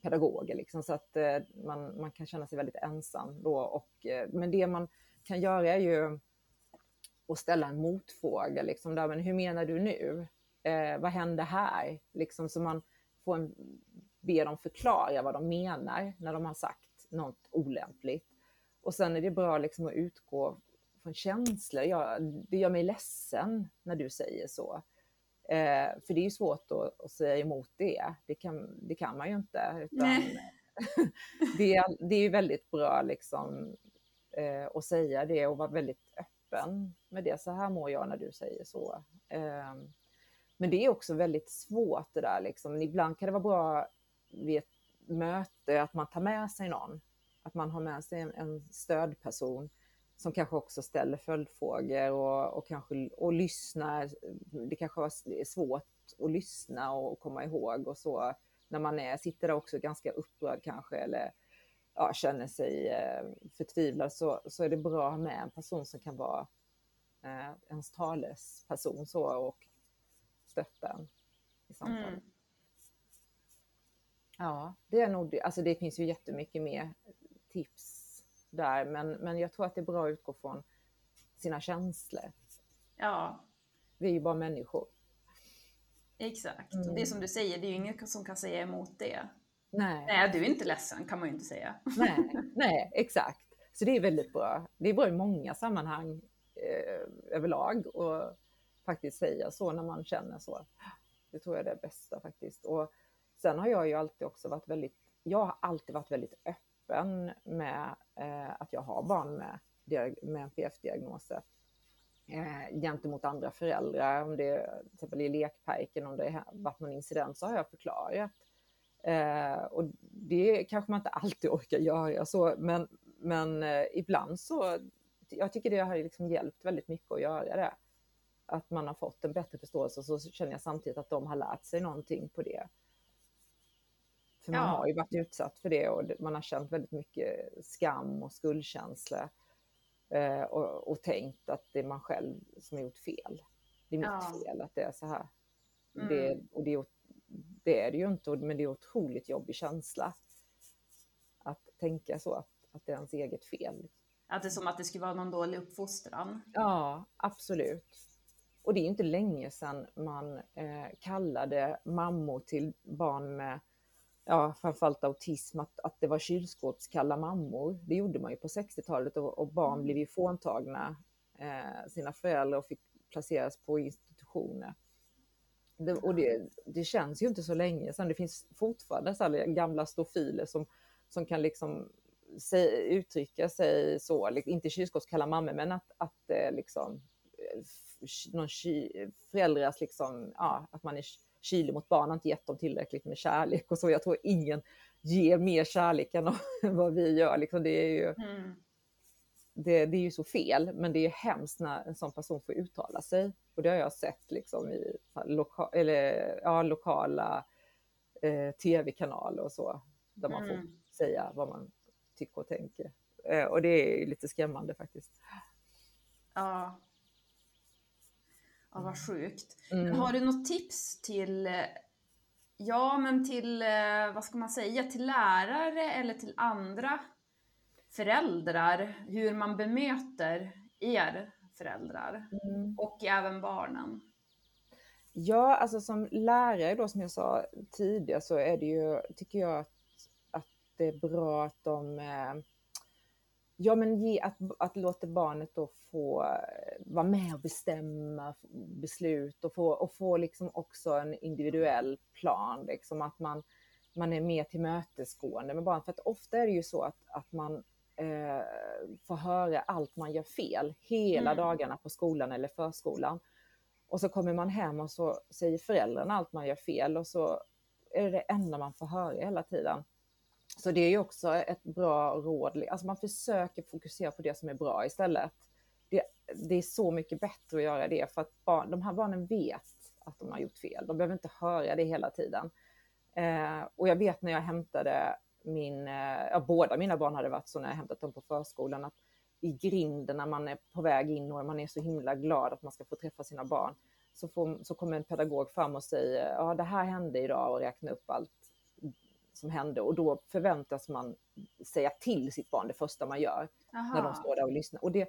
pedagoger. Liksom, så att eh, man, man kan känna sig väldigt ensam då. Och, eh, men det man kan göra är ju att ställa en motfråga. Liksom, där, men hur menar du nu? Eh, vad hände här? Liksom, så man får en, be dem förklara vad de menar när de har sagt något olämpligt. Och sen är det bra liksom, att utgå från känslor. Jag, det gör mig ledsen när du säger så. Eh, för det är ju svårt att, att säga emot det. Det kan, det kan man ju inte. [laughs] Det, är, det är ju väldigt bra liksom, eh, att säga det och vara väldigt öppen med det. Så här mår jag när du säger så. Eh, men det är också väldigt svårt det där. Liksom. Ibland kan det vara bra vid ett möte att man tar med sig någon. Att man har med sig en, en stödperson som kanske också ställer följdfrågor och, och, kanske, och lyssnar. Det kanske är svårt att lyssna och komma ihåg och så när man är, sitter där också ganska upprörd kanske eller ja, känner sig eh, förtvivlad så, så är det bra att ha med en person som kan vara eh, ens talesperson så och stötta en i samtalet. Mm. Ja, det är nog. Alltså det finns ju jättemycket mer tips där, men, men jag tror att det är bra att utgå från sina känslor. Ja, Vi är ju bara människor. exakt. Mm. Och det som du säger, det är ju ingen som kan säga emot det. Nej, Nej, du är inte ledsen kan man ju inte säga. nej, [laughs] nej, exakt. Så det är väldigt bra. Det är bra i många sammanhang eh, överlag och faktiskt säga så när man känner så. Det tror jag är det bästa faktiskt. Och sen har jag ju alltid också varit väldigt, jag har alltid varit väldigt öppen med eh, att jag har barn med, med NPF-diagnoser eh, gentemot andra föräldrar. Om det till exempel i lekparken, om det har varit någon incident så har jag förklarat. Eh, och det kanske man inte alltid orkar göra så, men, men eh, ibland så, jag tycker det har liksom hjälpt väldigt mycket att göra det. Att man har fått en bättre förståelse och så känner jag samtidigt att de har lärt sig någonting på det. För man Ja. har ju varit utsatt för det och man har känt väldigt mycket skam och skuldkänsla. Eh, och, och tänkt att det är man själv som har gjort fel. Det är mitt Ja. fel att det är så här. Mm. Det, och det, det är det ju inte, men det är otroligt jobbig känsla. Att tänka så, att, att det är ens eget fel. Att det är som att det skulle vara någon dålig uppfostran. Ja, absolut. Och det är inte länge sedan man eh, kallade mammor till barn med ja, framförallt autism, att, att det var kylskåpskalla mammor. Det gjorde man ju på 60-talet och, och barn blev ju fråntagna eh, sina föräldrar och fick placeras på institutioner. Det, och det, det känns ju inte så länge sedan. Det finns fortfarande så gamla stofiler som, som kan liksom säg, uttrycka sig så, liksom, inte kylskåpskalla mammor, men att, att eh, liksom, eh, någon ky, föräldrars, liksom, ja, att man är kylig mot barn, har inte gett dem tillräckligt med kärlek och så. Jag tror ingen ger mer kärlek än [laughs] vad vi gör. Liksom, det, är ju, Mm. det, det är ju så fel, men det är hemskt när en sån person får uttala sig. Och det har jag sett liksom, i loka, eller, ja, lokala eh, tv-kanaler och så, där man får Mm. säga vad man tycker och tänker. Eh, och det är lite skrämmande faktiskt. Ja. Ja, vad sjukt. Mm. Har du något tips till, ja men till, eh, vad ska man säga, till lärare eller till andra föräldrar, hur man bemöter er föräldrar Mm. och även barnen. Ja, alltså som lärare då som jag sa tidigare så är det ju, tycker jag att, att det är bra att de eh, Ja men ge, att, att låta barnet då få eh, vara med och bestämma beslut och få, och få liksom också en individuell plan. Liksom att man, man är mer tillmötesgående med barn. För att ofta är det ju så att, att man eh, får höra allt man gör fel hela Mm. dagarna på skolan eller förskolan. Och så kommer man hem och så säger föräldrarna allt man gör fel och så är det det enda man får höra hela tiden. Så det är ju också ett bra råd. Alltså man försöker fokusera på det som är bra istället. Det, det är så mycket bättre att göra det för att barn, de här barnen vet att de har gjort fel. De behöver inte höra det hela tiden. Eh, och jag vet när jag hämtade min, eh, ja, båda mina barn hade varit så när jag hämtat dem på förskolan, att i grinden när man är på väg in och man är så himla glad att man ska få träffa sina barn, så, får, så kommer en pedagog fram och säger, ja det här hände idag och räkna upp allt som hände och då förväntas man säga till sitt barn det första man gör Aha. när de står där och lyssnar. Och det,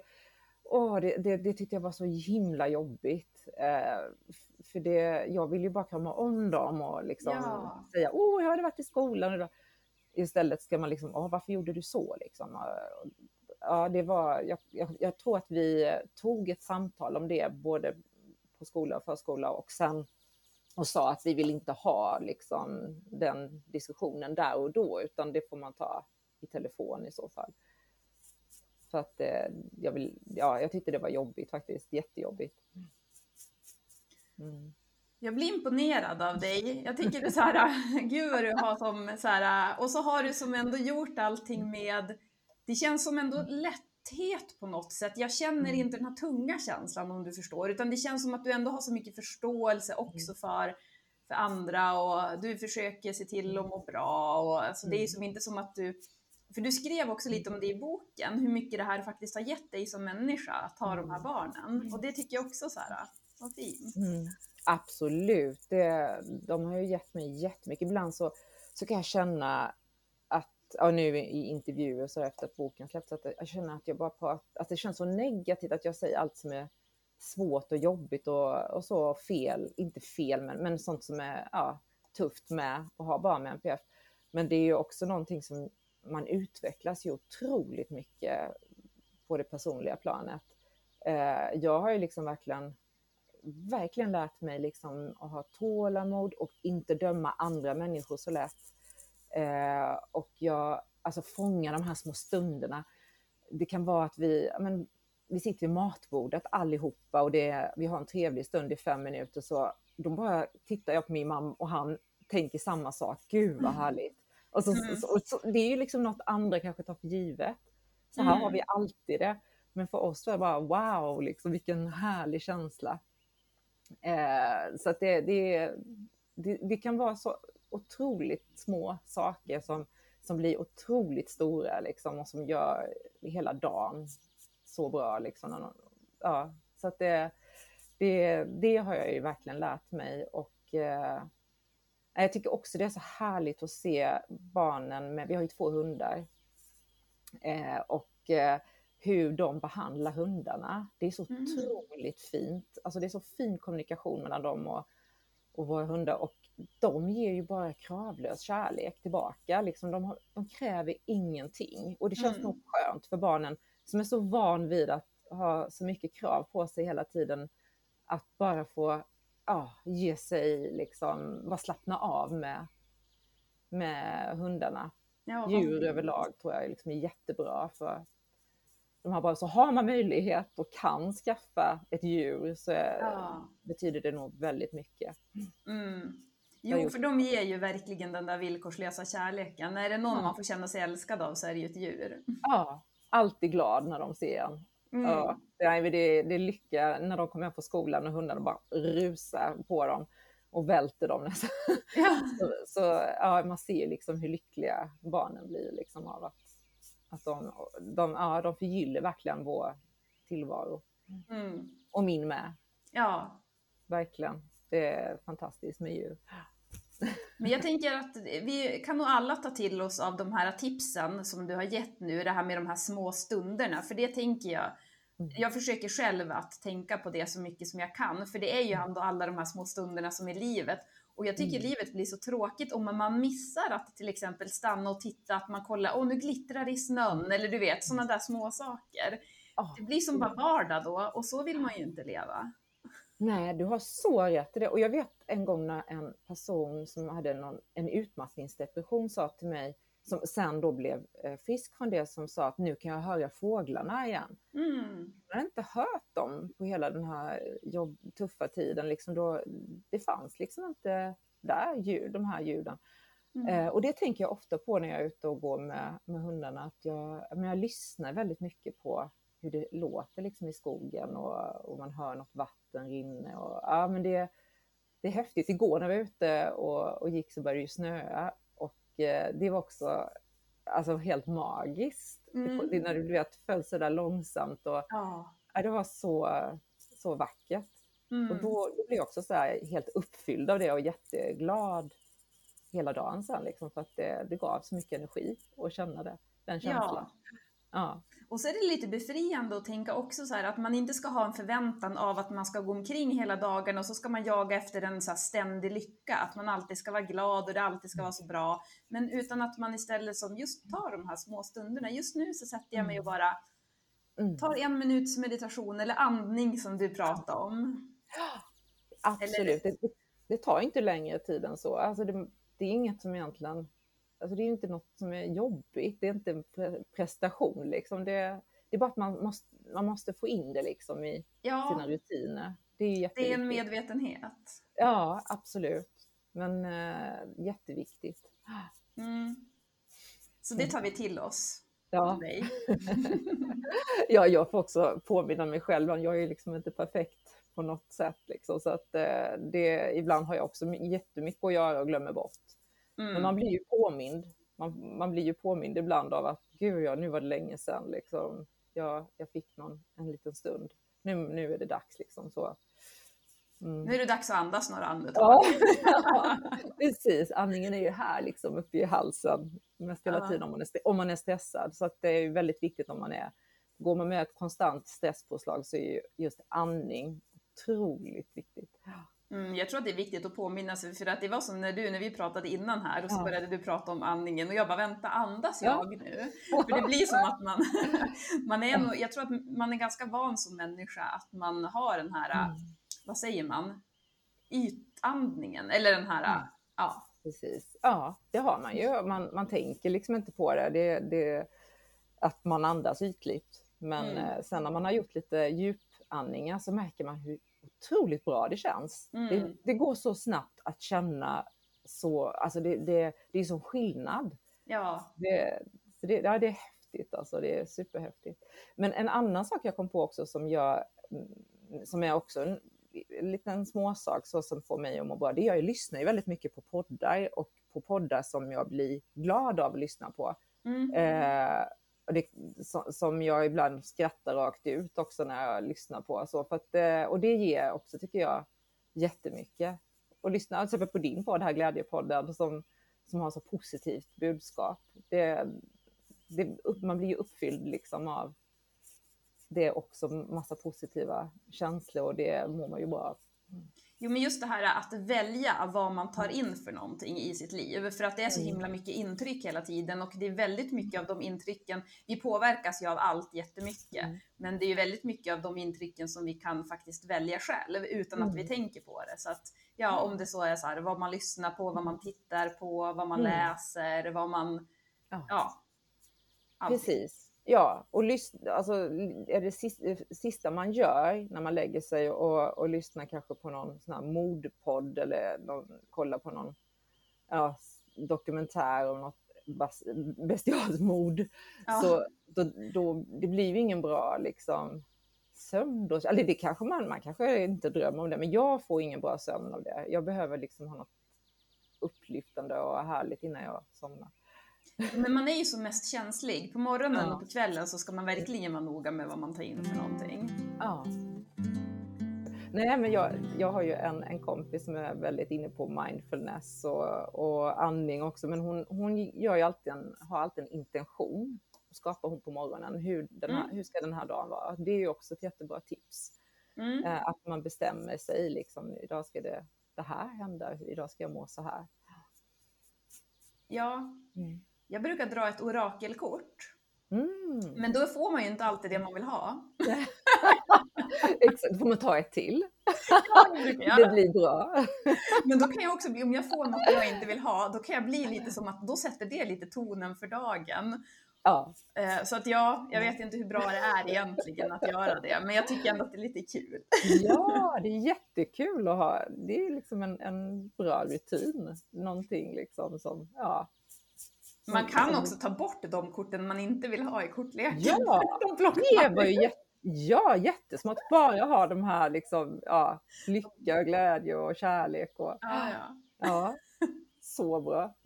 åh, det, det, det tyckte jag var så himla jobbigt. Eh, för det, jag vill ju bara krama om dem och liksom Ja. säga, åh, jag hade varit i skolan idag. Istället ska man liksom, åh, varför gjorde du så? Liksom. Ja, det var, jag, jag, jag tror att vi tog ett samtal om det, både på skola och förskola och sen och sa att vi vill inte ha liksom, den diskussionen där och då, utan det får man ta i telefon i så fall. För att eh, jag, vill, ja, jag tyckte det var jobbigt faktiskt, jättejobbigt. Mm. Jag blir imponerad av dig. Jag tycker så här, [laughs] gud vad du har som så här, och så har du som ändå gjort allting med, det känns som ändå lätt lätthet på något sätt. Jag känner Mm. inte den här tunga känslan om du förstår, utan det känns som att du ändå har så mycket förståelse också Mm. för, för andra och du försöker se till att må bra och alltså, det är Mm. som inte som att du för du skrev också lite om det i boken, hur mycket det här faktiskt har gett dig som människa att ha de här barnen. Och det tycker jag också så här, vad fint. Mm. Absolut, det, de har ju gett mig jättemycket. Ibland så, så kan jag känna ja, nu i intervjuer så efter att boken släppts, att jag känner att jag bara pratar, att det känns så negativt att jag säger allt som är svårt och jobbigt och, och så fel, inte fel, men, men sånt som är ja, tufft med att ha barn med NPF. Men det är ju också någonting som man utvecklas ju otroligt mycket på det personliga planet. Eh, jag har ju liksom verkligen verkligen lärt mig liksom att ha tålamod och inte döma andra människor så lätt. Eh, och jag alltså fångar de här små stunderna. Det kan vara att vi, men, vi sitter vid matbordet allihopa och det, vi har en trevlig stund i fem minuter så då bara tittar jag på min mamma och han tänker samma sak. Gud vad härligt. Och så, Mm. så, så, det är ju liksom något andra kanske tar för givet. Så här Mm. har vi alltid det. Men för oss var det bara wow, liksom, vilken härlig känsla. Eh, så att det, det, det, det kan vara så otroligt små saker som, som blir otroligt stora liksom, och som gör hela dagen så bra. Liksom. Ja, så att det, det, det har jag ju verkligen lärt mig. Och, eh, jag tycker också det är så härligt att se barnen, med, vi har ju två hundar, eh, och eh, hur de behandlar hundarna. Det är så Mm. otroligt fint. Alltså det är så fin kommunikation mellan dem och, och våra hundar. Och de ger ju bara kravlös kärlek tillbaka. Liksom de, har, de kräver ingenting. Och det känns Mm. nog skönt för barnen som är så van vid att ha så mycket krav på sig hela tiden. Att bara få ja, ge sig, liksom, bara slappna av med, med hundarna Ja, djur fint. överlag tror jag liksom är jättebra för de här barnen. Så har man möjlighet och kan skaffa ett djur så är, Ja. betyder det nog väldigt mycket. Mm. Jo, för de ger ju verkligen den där villkorslösa kärleken. Är det någon Ja. man får känna sig älskad av så är det ju ett djur. Ja, alltid glad när de ser en. Mm. Ja, det, är, det, det är lycka när de kommer hem från skolan och hundarna bara rusar på dem och välter dem nästan. Ja. [laughs] Så, så ja, man ser liksom hur lyckliga barnen blir liksom av att, att de, de, ja, de förgyller verkligen vår tillvaro. Mm. Och min med. ja, Verkligen. Det är fantastiskt med djur. Men jag tänker att vi kan nog alla ta till oss av de här tipsen som du har gett nu, det här med de här små stunderna, för det tänker jag Mm. jag försöker själv att tänka på det så mycket som jag kan, för det är ju ändå alla de här små stunderna som är livet. Och jag tycker Mm. livet blir så tråkigt om man missar att till exempel stanna och titta, att man kollar, åh nu glittrar det i snön, eller du vet, sådana där små saker. Det blir som bara vardag då, och så vill man ju inte leva. Nej, du har så rätt i det. Och jag vet en gång när en person som hade någon, en utmattningsdepression sa till mig, som sen då blev eh, frisk från det, som sa att nu kan jag höra fåglarna igen. Mm. Jag har inte hört dem på hela den här jobb, tuffa tiden. Liksom då, det fanns liksom inte där ljud, de här ljuden. Mm. Eh, och det tänker jag ofta på när jag är ute och går med, med hundarna. Att jag, men jag lyssnar väldigt mycket på hur det låter liksom i skogen och, och man hör något vatten rinna. Och, ja, men det, det är häftigt. Igår när vi var ute och, och gick så började det snöa. Och eh, det var också alltså, helt magiskt. Mm. Det, när du vet, föll så där långsamt. Och, Ja. ja, det var så, så vackert. Mm. Och då, då blev jag också så helt uppfylld av det och jätteglad hela dagen sen. Liksom, för att det, det gav så mycket energi att känna det, den känslan. Ja. Ja. Och så är det lite befriande att tänka också så här att man inte ska ha en förväntan av att man ska gå omkring hela dagen och så ska man jaga efter en så ständig lycka, att man alltid ska vara glad och det alltid ska vara så bra. Men utan att man istället som just tar de här små stunderna. Just nu så sätter jag mig och bara Mm. tar en minuts meditation eller andning som du pratade om. Absolut. Det, det, det tar inte längre tid än så. Alltså det, det är inget som egentligen... Alltså det är inte något som är jobbigt. Det är inte en pre- prestation. Liksom. Det, det är bara att man måste, man måste få in det liksom i Ja, sina rutiner. Det är det är en medvetenhet. Ja, absolut. Men äh, jätteviktigt. Mm. Så det tar vi till oss. Ja. [laughs] ja, jag får också påminna mig själv. Jag är liksom inte perfekt på något sätt. Liksom, så att, eh, det, ibland har jag också my- jättemycket att göra och glömmer bort. Men man Mm. blir ju påmind. Man, man blir ju påmind ibland av att gud, ja, nu var det länge sedan. Liksom. Jag, jag fick någon, en liten stund. Nu, nu är det dags. Liksom, så. Mm. Nu är det dags att andas några andetag. Ja, [laughs] precis. Andningen är ju här liksom uppe i halsen mest hela Ja. tiden om man, är, om man är stressad. Så att det är ju väldigt viktigt om man är, går man med ett konstant stresspåslag så är ju just andning otroligt viktigt. Mm, jag tror att det är viktigt att påminna sig, för att det var som när du, när vi pratade innan här och så Ja. började du prata om andningen och jag bara vänta, andas Ja. jag nu? [laughs] För det blir som att man, [laughs] man är nog, jag tror att man är ganska van som människa att man har den här, Mm. vad säger man, ytandningen, eller den här, Mm. ja, Precis. Ja, det har man ju. Man, man tänker liksom inte på det. det, det att man andas ytligt. Men Mm. eh, sen när man har gjort lite djupandningar så märker man hur otroligt bra det känns. Mm. Det, det går så snabbt att känna så, alltså det, det, det är sån skillnad. ja, Det, så det, ja, det är häftigt alltså, det är superhäftigt. Men en annan sak jag kom på också som jag, mm, som är också en, en liten småsak så som får mig att må bra, det är jag lyssnar ju väldigt mycket på poddar och på poddar som jag blir glad av att lyssna på. mm. Eh, och det, som, jag ibland skrattar rakt ut också när jag lyssnar på. Så för att, eh, och det ger också, tycker jag, jättemycket. Och lyssna till exempel på din podd här, Glädjepodden, som, som har så positivt budskap. Det, det, man blir ju uppfylld liksom av det är också massa positiva känslor och det mår man ju bra av. Mm. Jo, men just det här att välja vad man tar in för någonting i sitt liv. För att det är så Mm. himla mycket intryck hela tiden och det är väldigt mycket av de intrycken, vi påverkas ju av allt jättemycket. Mm. Men det är ju väldigt mycket av de intrycken som vi kan faktiskt välja själv utan att vi Mm. tänker på det. Så att ja, om det så är så här, vad man lyssnar på, vad man tittar på, vad man Mm. läser, vad man, Ja. ja. Precis. Ja, och lyssna, alltså, är det sista, sista man gör när man lägger sig och, och lyssnar kanske på någon sån här mordpodd eller någon, kollar på någon ja, dokumentär om något bestialiskt mord. Ja. Så då, då, det blir ju ingen bra liksom, sömn. Då. Eller det kanske man, man kanske inte drömmer om det, men jag får ingen bra sömn av det. Jag behöver liksom ha något upplyftande och härligt innan jag somnar. Men man är ju som mest känslig. På morgonen Ja. och på kvällen så ska man verkligen vara noga med vad man tar in för någonting. Ja. Nej, men jag, jag har ju en, en kompis som är väldigt inne på mindfulness och, och andning också, men hon, hon gör ju alltid en, har alltid en intention. Skapar hon på morgonen. Hur, den här, Mm. hur ska den här dagen vara? Det är ju också ett jättebra tips. Mm. Eh, att man bestämmer sig, liksom, idag ska det, det här hända, idag ska jag må så här. Ja, Mm. Jag brukar dra ett orakelkort. Mm. Men då får man ju inte alltid det man vill ha. [laughs] Exakt, då får man ta ett till. Ja, det [laughs] Det blir bra. Men då kan jag också bli, om jag får något jag inte vill ha, då kan jag bli lite som att då sätter det lite tonen för dagen. Ja, Eh, Så att ja, jag vet inte hur bra det är egentligen att göra det, men jag tycker ändå att det är lite kul. ja, det är jättekul att ha. Det är liksom en, en bra rutin. Någonting liksom som, ja. Man kan också ta bort de korten man inte vill ha i kortleken. Ja, [laughs] De det var ju jätte, ja, jättesmart. Bara ha de här liksom, ja, lycka, och glädje och kärlek och Ja, ja. ja, så bra. [laughs]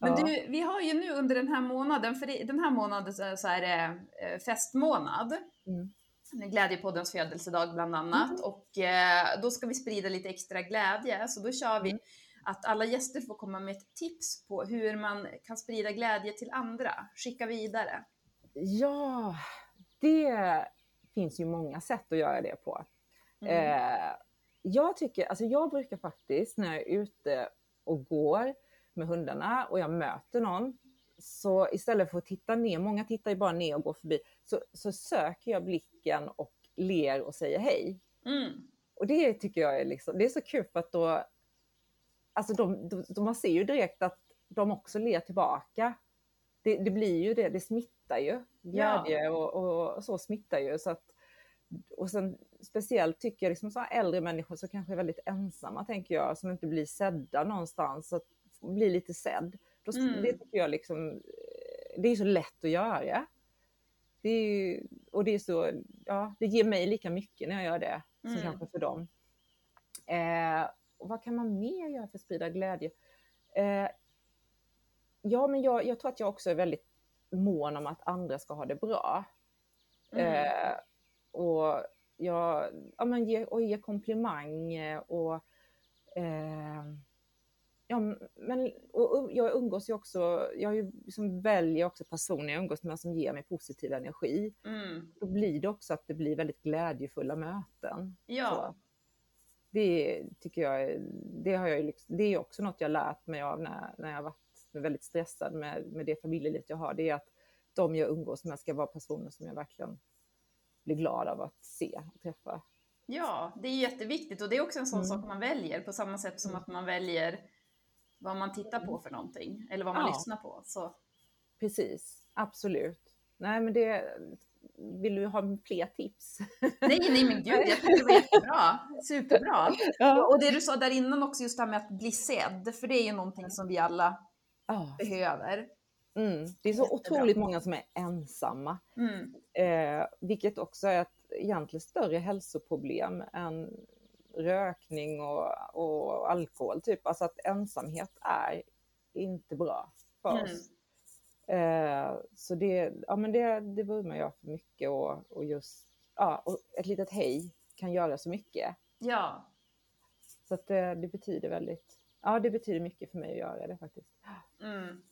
Men du, vi har ju nu under den här månaden, för den här månaden så är det eh, festmånad. Mm. Glädjepoddens födelsedag bland annat. Och eh, då ska vi sprida lite extra glädje. Så då kör vi Mm. Att alla gäster får komma med ett tips på hur man kan sprida glädje till andra. Skicka vidare. Ja, det finns ju många sätt att göra det på. Mm. Eh, jag tycker, alltså jag brukar faktiskt när jag är ute och går med hundarna och jag möter någon, så istället för att titta ner, många tittar ju bara ner och går förbi, så, så söker jag blicken och ler och säger hej. Mm. Och det tycker jag är, liksom, det är så kul för att då, alltså de, de, man ser ju direkt att de också ler tillbaka. Det, det blir ju det, det smittar ju. Glädje och, och, och så smittar ju. Så att, och sen speciellt tycker jag liksom så äldre människor som kanske är väldigt ensamma, tänker jag, som inte blir sedda någonstans, att bli lite sedd. Då, Mm. Det tycker jag liksom, eh, det är så lätt att göra. Det är och det är så, ja, det ger mig lika mycket när jag gör det som Mm. kanske för dem. Eh, och vad kan man mer göra för att sprida glädje? Eh, ja, men jag, jag tror att jag också är väldigt mån om att andra ska ha det bra. Mm. Eh, och jag ja, men ge, och ge komplimang eh, och eh, Ja, men och, och jag umgås ju också, jag ju liksom väljer också personer jag umgås med som ger mig positiv energi. Mm. Då blir det också att det blir väldigt glädjefulla möten. Ja. Så. Det tycker jag, det har jag ju det är också något jag lärt mig av när, när jag varit väldigt stressad med, med det familjelivet jag har. Det är att de jag umgås med ska vara personer som jag verkligen blir glad av att se och träffa. ja, det är jätteviktigt och det är också en sån Mm. sak man väljer på samma sätt som att man väljer vad man tittar på för någonting eller vad man Ja. lyssnar på. Så. Precis, absolut. Nej, men det, vill du ha fler tips? Nej, nej men gud, jag tycker det var jättebra. Superbra. Ja. Och det du sa där innan också, just det här med att bli sedd, för det är ju någonting som vi alla Ja. behöver. Mm. Det är så Jättebra. otroligt många som är ensamma. Mm. Eh, vilket också är ett egentligen större hälsoproblem än rökning och, och alkohol. Typ. Alltså att ensamhet är inte bra för Mm. oss. Eh, så det, ja, men det, det vurmar jag för mycket och, och just ja, och ett litet hej kan göra så mycket. Ja, Så att det, det betyder väldigt, ja det betyder mycket för mig att göra det faktiskt. mm.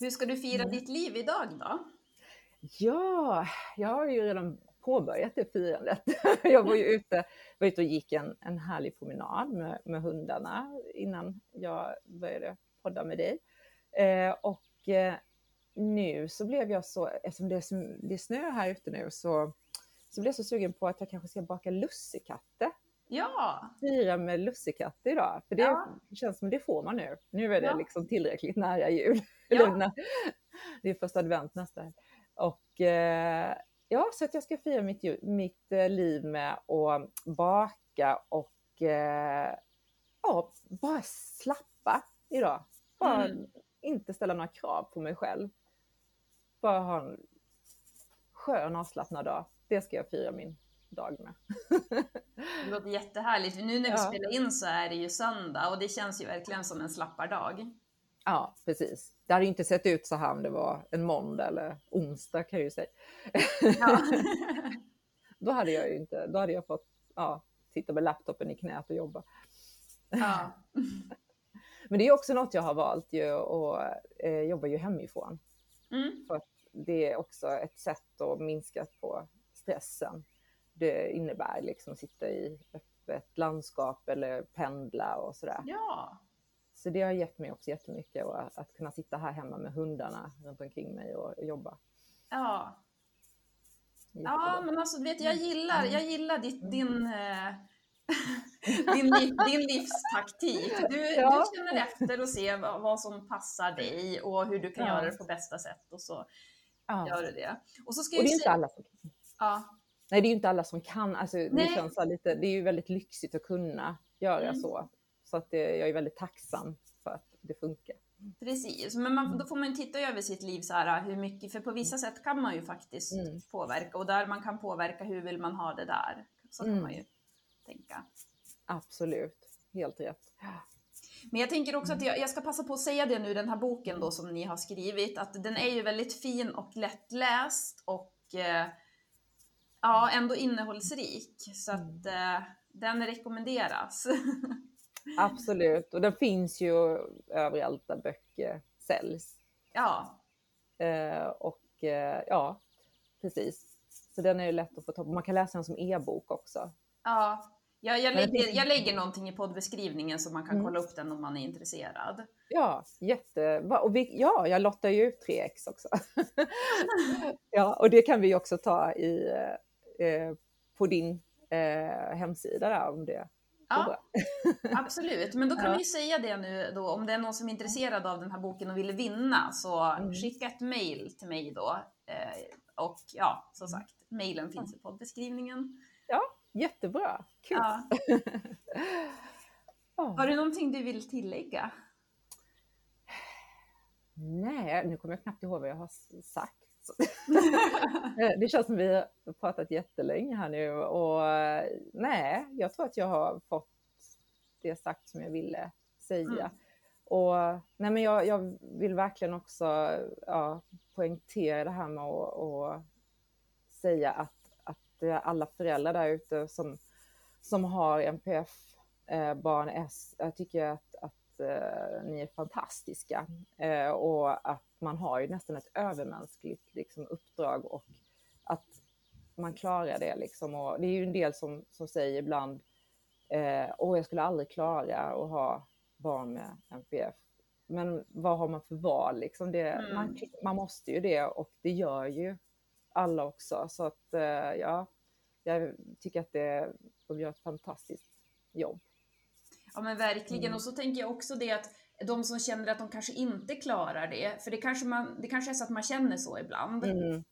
Hur ska du fira Mm. ditt liv idag då? Ja, jag har ju redan påbörjat det firandet. [laughs] Jag var ju ute, var ute och gick en, en härlig promenad med, med hundarna innan jag började podda med dig. Eh, och eh, nu så blev jag så, eftersom det är, som- det är snö här ute nu, så, så blev jag så sugen på att jag kanske ska baka lussekatter. Ja, Fira med lussekatter idag, för det Ja. känns som det får man nu. Nu är det Ja. liksom tillräckligt nära jul. [laughs] Ja. Det är första advent nästa. Och eh, ja, så att jag ska fira mitt, mitt eh, liv med att baka och eh, ja, bara slappa idag. Bara Mm. Inte ställa några krav på mig själv. Bara ha en skön avslappnad dag. Det ska jag fira min dag med. det låter jättehärligt. Nu när vi Ja. spelar in så är det ju söndag och det känns ju verkligen som en slappardag. Ja, precis. Det hade ju inte sett ut så här om det var en måndag eller onsdag kan jag ju säga. Ja. [laughs] då hade jag ju inte, då hade jag fått ja, sitta med laptopen i knät och jobba. Ja. [laughs] Men det är också något jag har valt ju och eh, jobbar ju hemifrån. Mm. För att det är också ett sätt att minska på stressen. Det innebär liksom att sitta i öppet landskap eller pendla och sådär. ja. Så det har gett mig också jättemycket och att, kunna sitta här hemma med hundarna runt omkring mig och, och jobba. Ja. Ja, Jättebra. men alltså vet, jag gillar, jag gillar Mm. ditt, din, eh, din, din livstaktik. Du, Ja. du känner efter och ser vad, vad som passar dig och hur du kan Ja. göra det på bästa sätt och så ja. gör du det. Och så ska Och det är ju inte alla som ja, Nej, det är ju inte alla som kan. Alltså, det, känns lite, det är ju väldigt lyxigt att kunna göra Mm. så. Så att det, jag är väldigt tacksam för att det funkar. precis. Men man, då får man titta över sitt liv så här, hur mycket, för på vissa sätt kan man ju faktiskt Mm. påverka och där man kan påverka, hur vill man ha det där? Så kan Mm. man ju tänka. Absolut, helt rätt. Men jag tänker också att jag, jag ska passa på att säga det nu, den här boken då som ni har skrivit, att den är ju väldigt fin och lättläst och eh, ja, ändå innehållsrik. Så att eh, den rekommenderas. [laughs] Absolut, och den finns ju överallt där böcker säljs. ja, Eh, och eh, ja, precis. Så den är ju lätt att få tag på. Man kan läsa den som e-bok också. ja. Jag, jag, lägger, jag lägger någonting i poddbeskrivningen så man kan Mm. kolla upp den om man är intresserad. Ja, jätte... Och vi, ja, jag lottar ju ut tre ex också. [laughs] ja, och det kan vi också ta i, eh, på din eh, hemsida där om det Ja, [laughs] absolut. Men då kan Ja. vi säga det nu då, om det är någon som är intresserad av den här boken och vill vinna, så Mm. skicka ett mail till mig då. Eh, och ja, som sagt, mailen finns i poddbeskrivningen. Jättebra, kul. Ja. [laughs] Ja. Har du någonting du vill tillägga? Nej, nu kommer jag knappt ihåg vad jag har sagt. [laughs] Eh, det känns som vi har pratat jättelänge här nu och eh, nej, jag tror att jag har fått det sagt som jag ville säga. Mm. Och nej, men jag, jag vill verkligen också ja, poängtera det här med att och säga att, eh, alla föräldrar där ute som, som har NPF eh, barn S, jag tycker att, att eh, ni är fantastiska eh, och att man har ju nästan ett övermänskligt liksom, uppdrag och att man klarar det liksom. Och det är ju en del som, som säger ibland, eh, åh jag skulle aldrig klara att ha barn med NPF. Men vad har man för val liksom? Det, Mm. man, man måste ju det och det gör ju alla också. Så att eh, ja, jag tycker att det, de gör ett fantastiskt jobb. Ja men verkligen. Mm. Och så tänker jag också det att de som känner att de kanske inte klarar det, för det kanske, man, det kanske är så att man känner så ibland, Mm.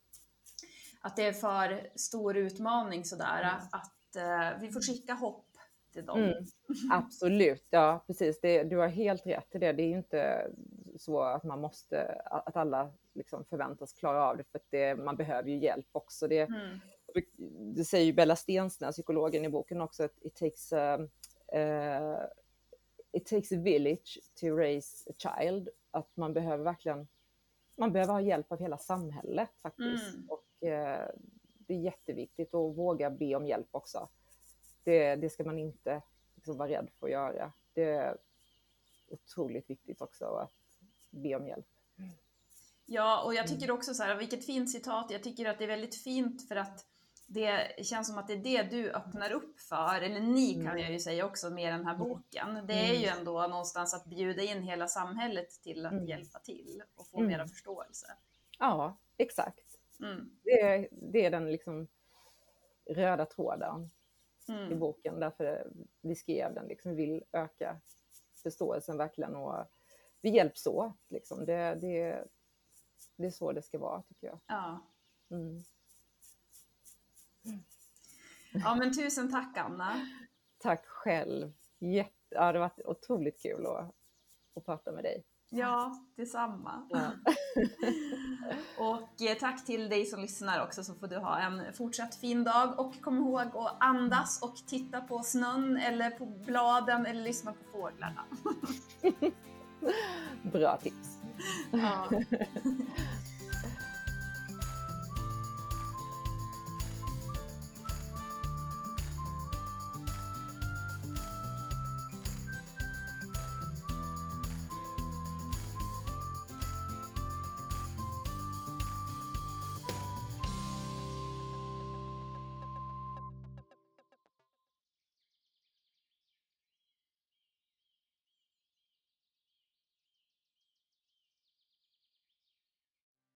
att det är för stor utmaning sådär, Mm. att eh, vi får skicka hopp till dem. Mm. [laughs] Absolut, ja precis. Det, du har helt rätt i det. Det är ju inte så att man måste, att alla liksom förväntas klara av det, för det, man behöver ju hjälp också. Det, Mm. Det säger ju Bella Stensnä, psykologen i boken också, att it takes, a, eh, it takes a village to raise a child. Att man behöver verkligen, man behöver ha hjälp av hela samhället faktiskt. Mm. Och eh, det är jätteviktigt att våga be om hjälp också. Det, det ska man inte liksom vara rädd för att göra. Det är otroligt viktigt också att be om hjälp. Ja, och jag tycker också så här, vilket fint citat. Jag tycker att det är väldigt fint för att det känns som att det är det du öppnar upp för, eller ni kan Mm. jag ju säga också med den här boken. Det är ju ändå någonstans att bjuda in hela samhället till att Mm. hjälpa till och få Mm. mera förståelse. Ja, exakt. Mm. Det är, det är den liksom röda tråden i Mm. boken. Därför vi skrev den. Liksom, vi vill öka förståelsen verkligen och vi hjälps åt. Liksom. Det, det, det är så det ska vara tycker jag. Ja. Mm. ja, men tusen tack Anna. Tack själv. Jätte, ja, det har varit otroligt kul att, att prata med dig. Ja, detsamma. Ja. [laughs] Och eh, tack till dig som lyssnar också så får du ha en fortsatt fin dag och kom ihåg att andas och titta på snön eller på bladen eller lyssna på fåglarna. [laughs] Bra tips. [laughs] Ja.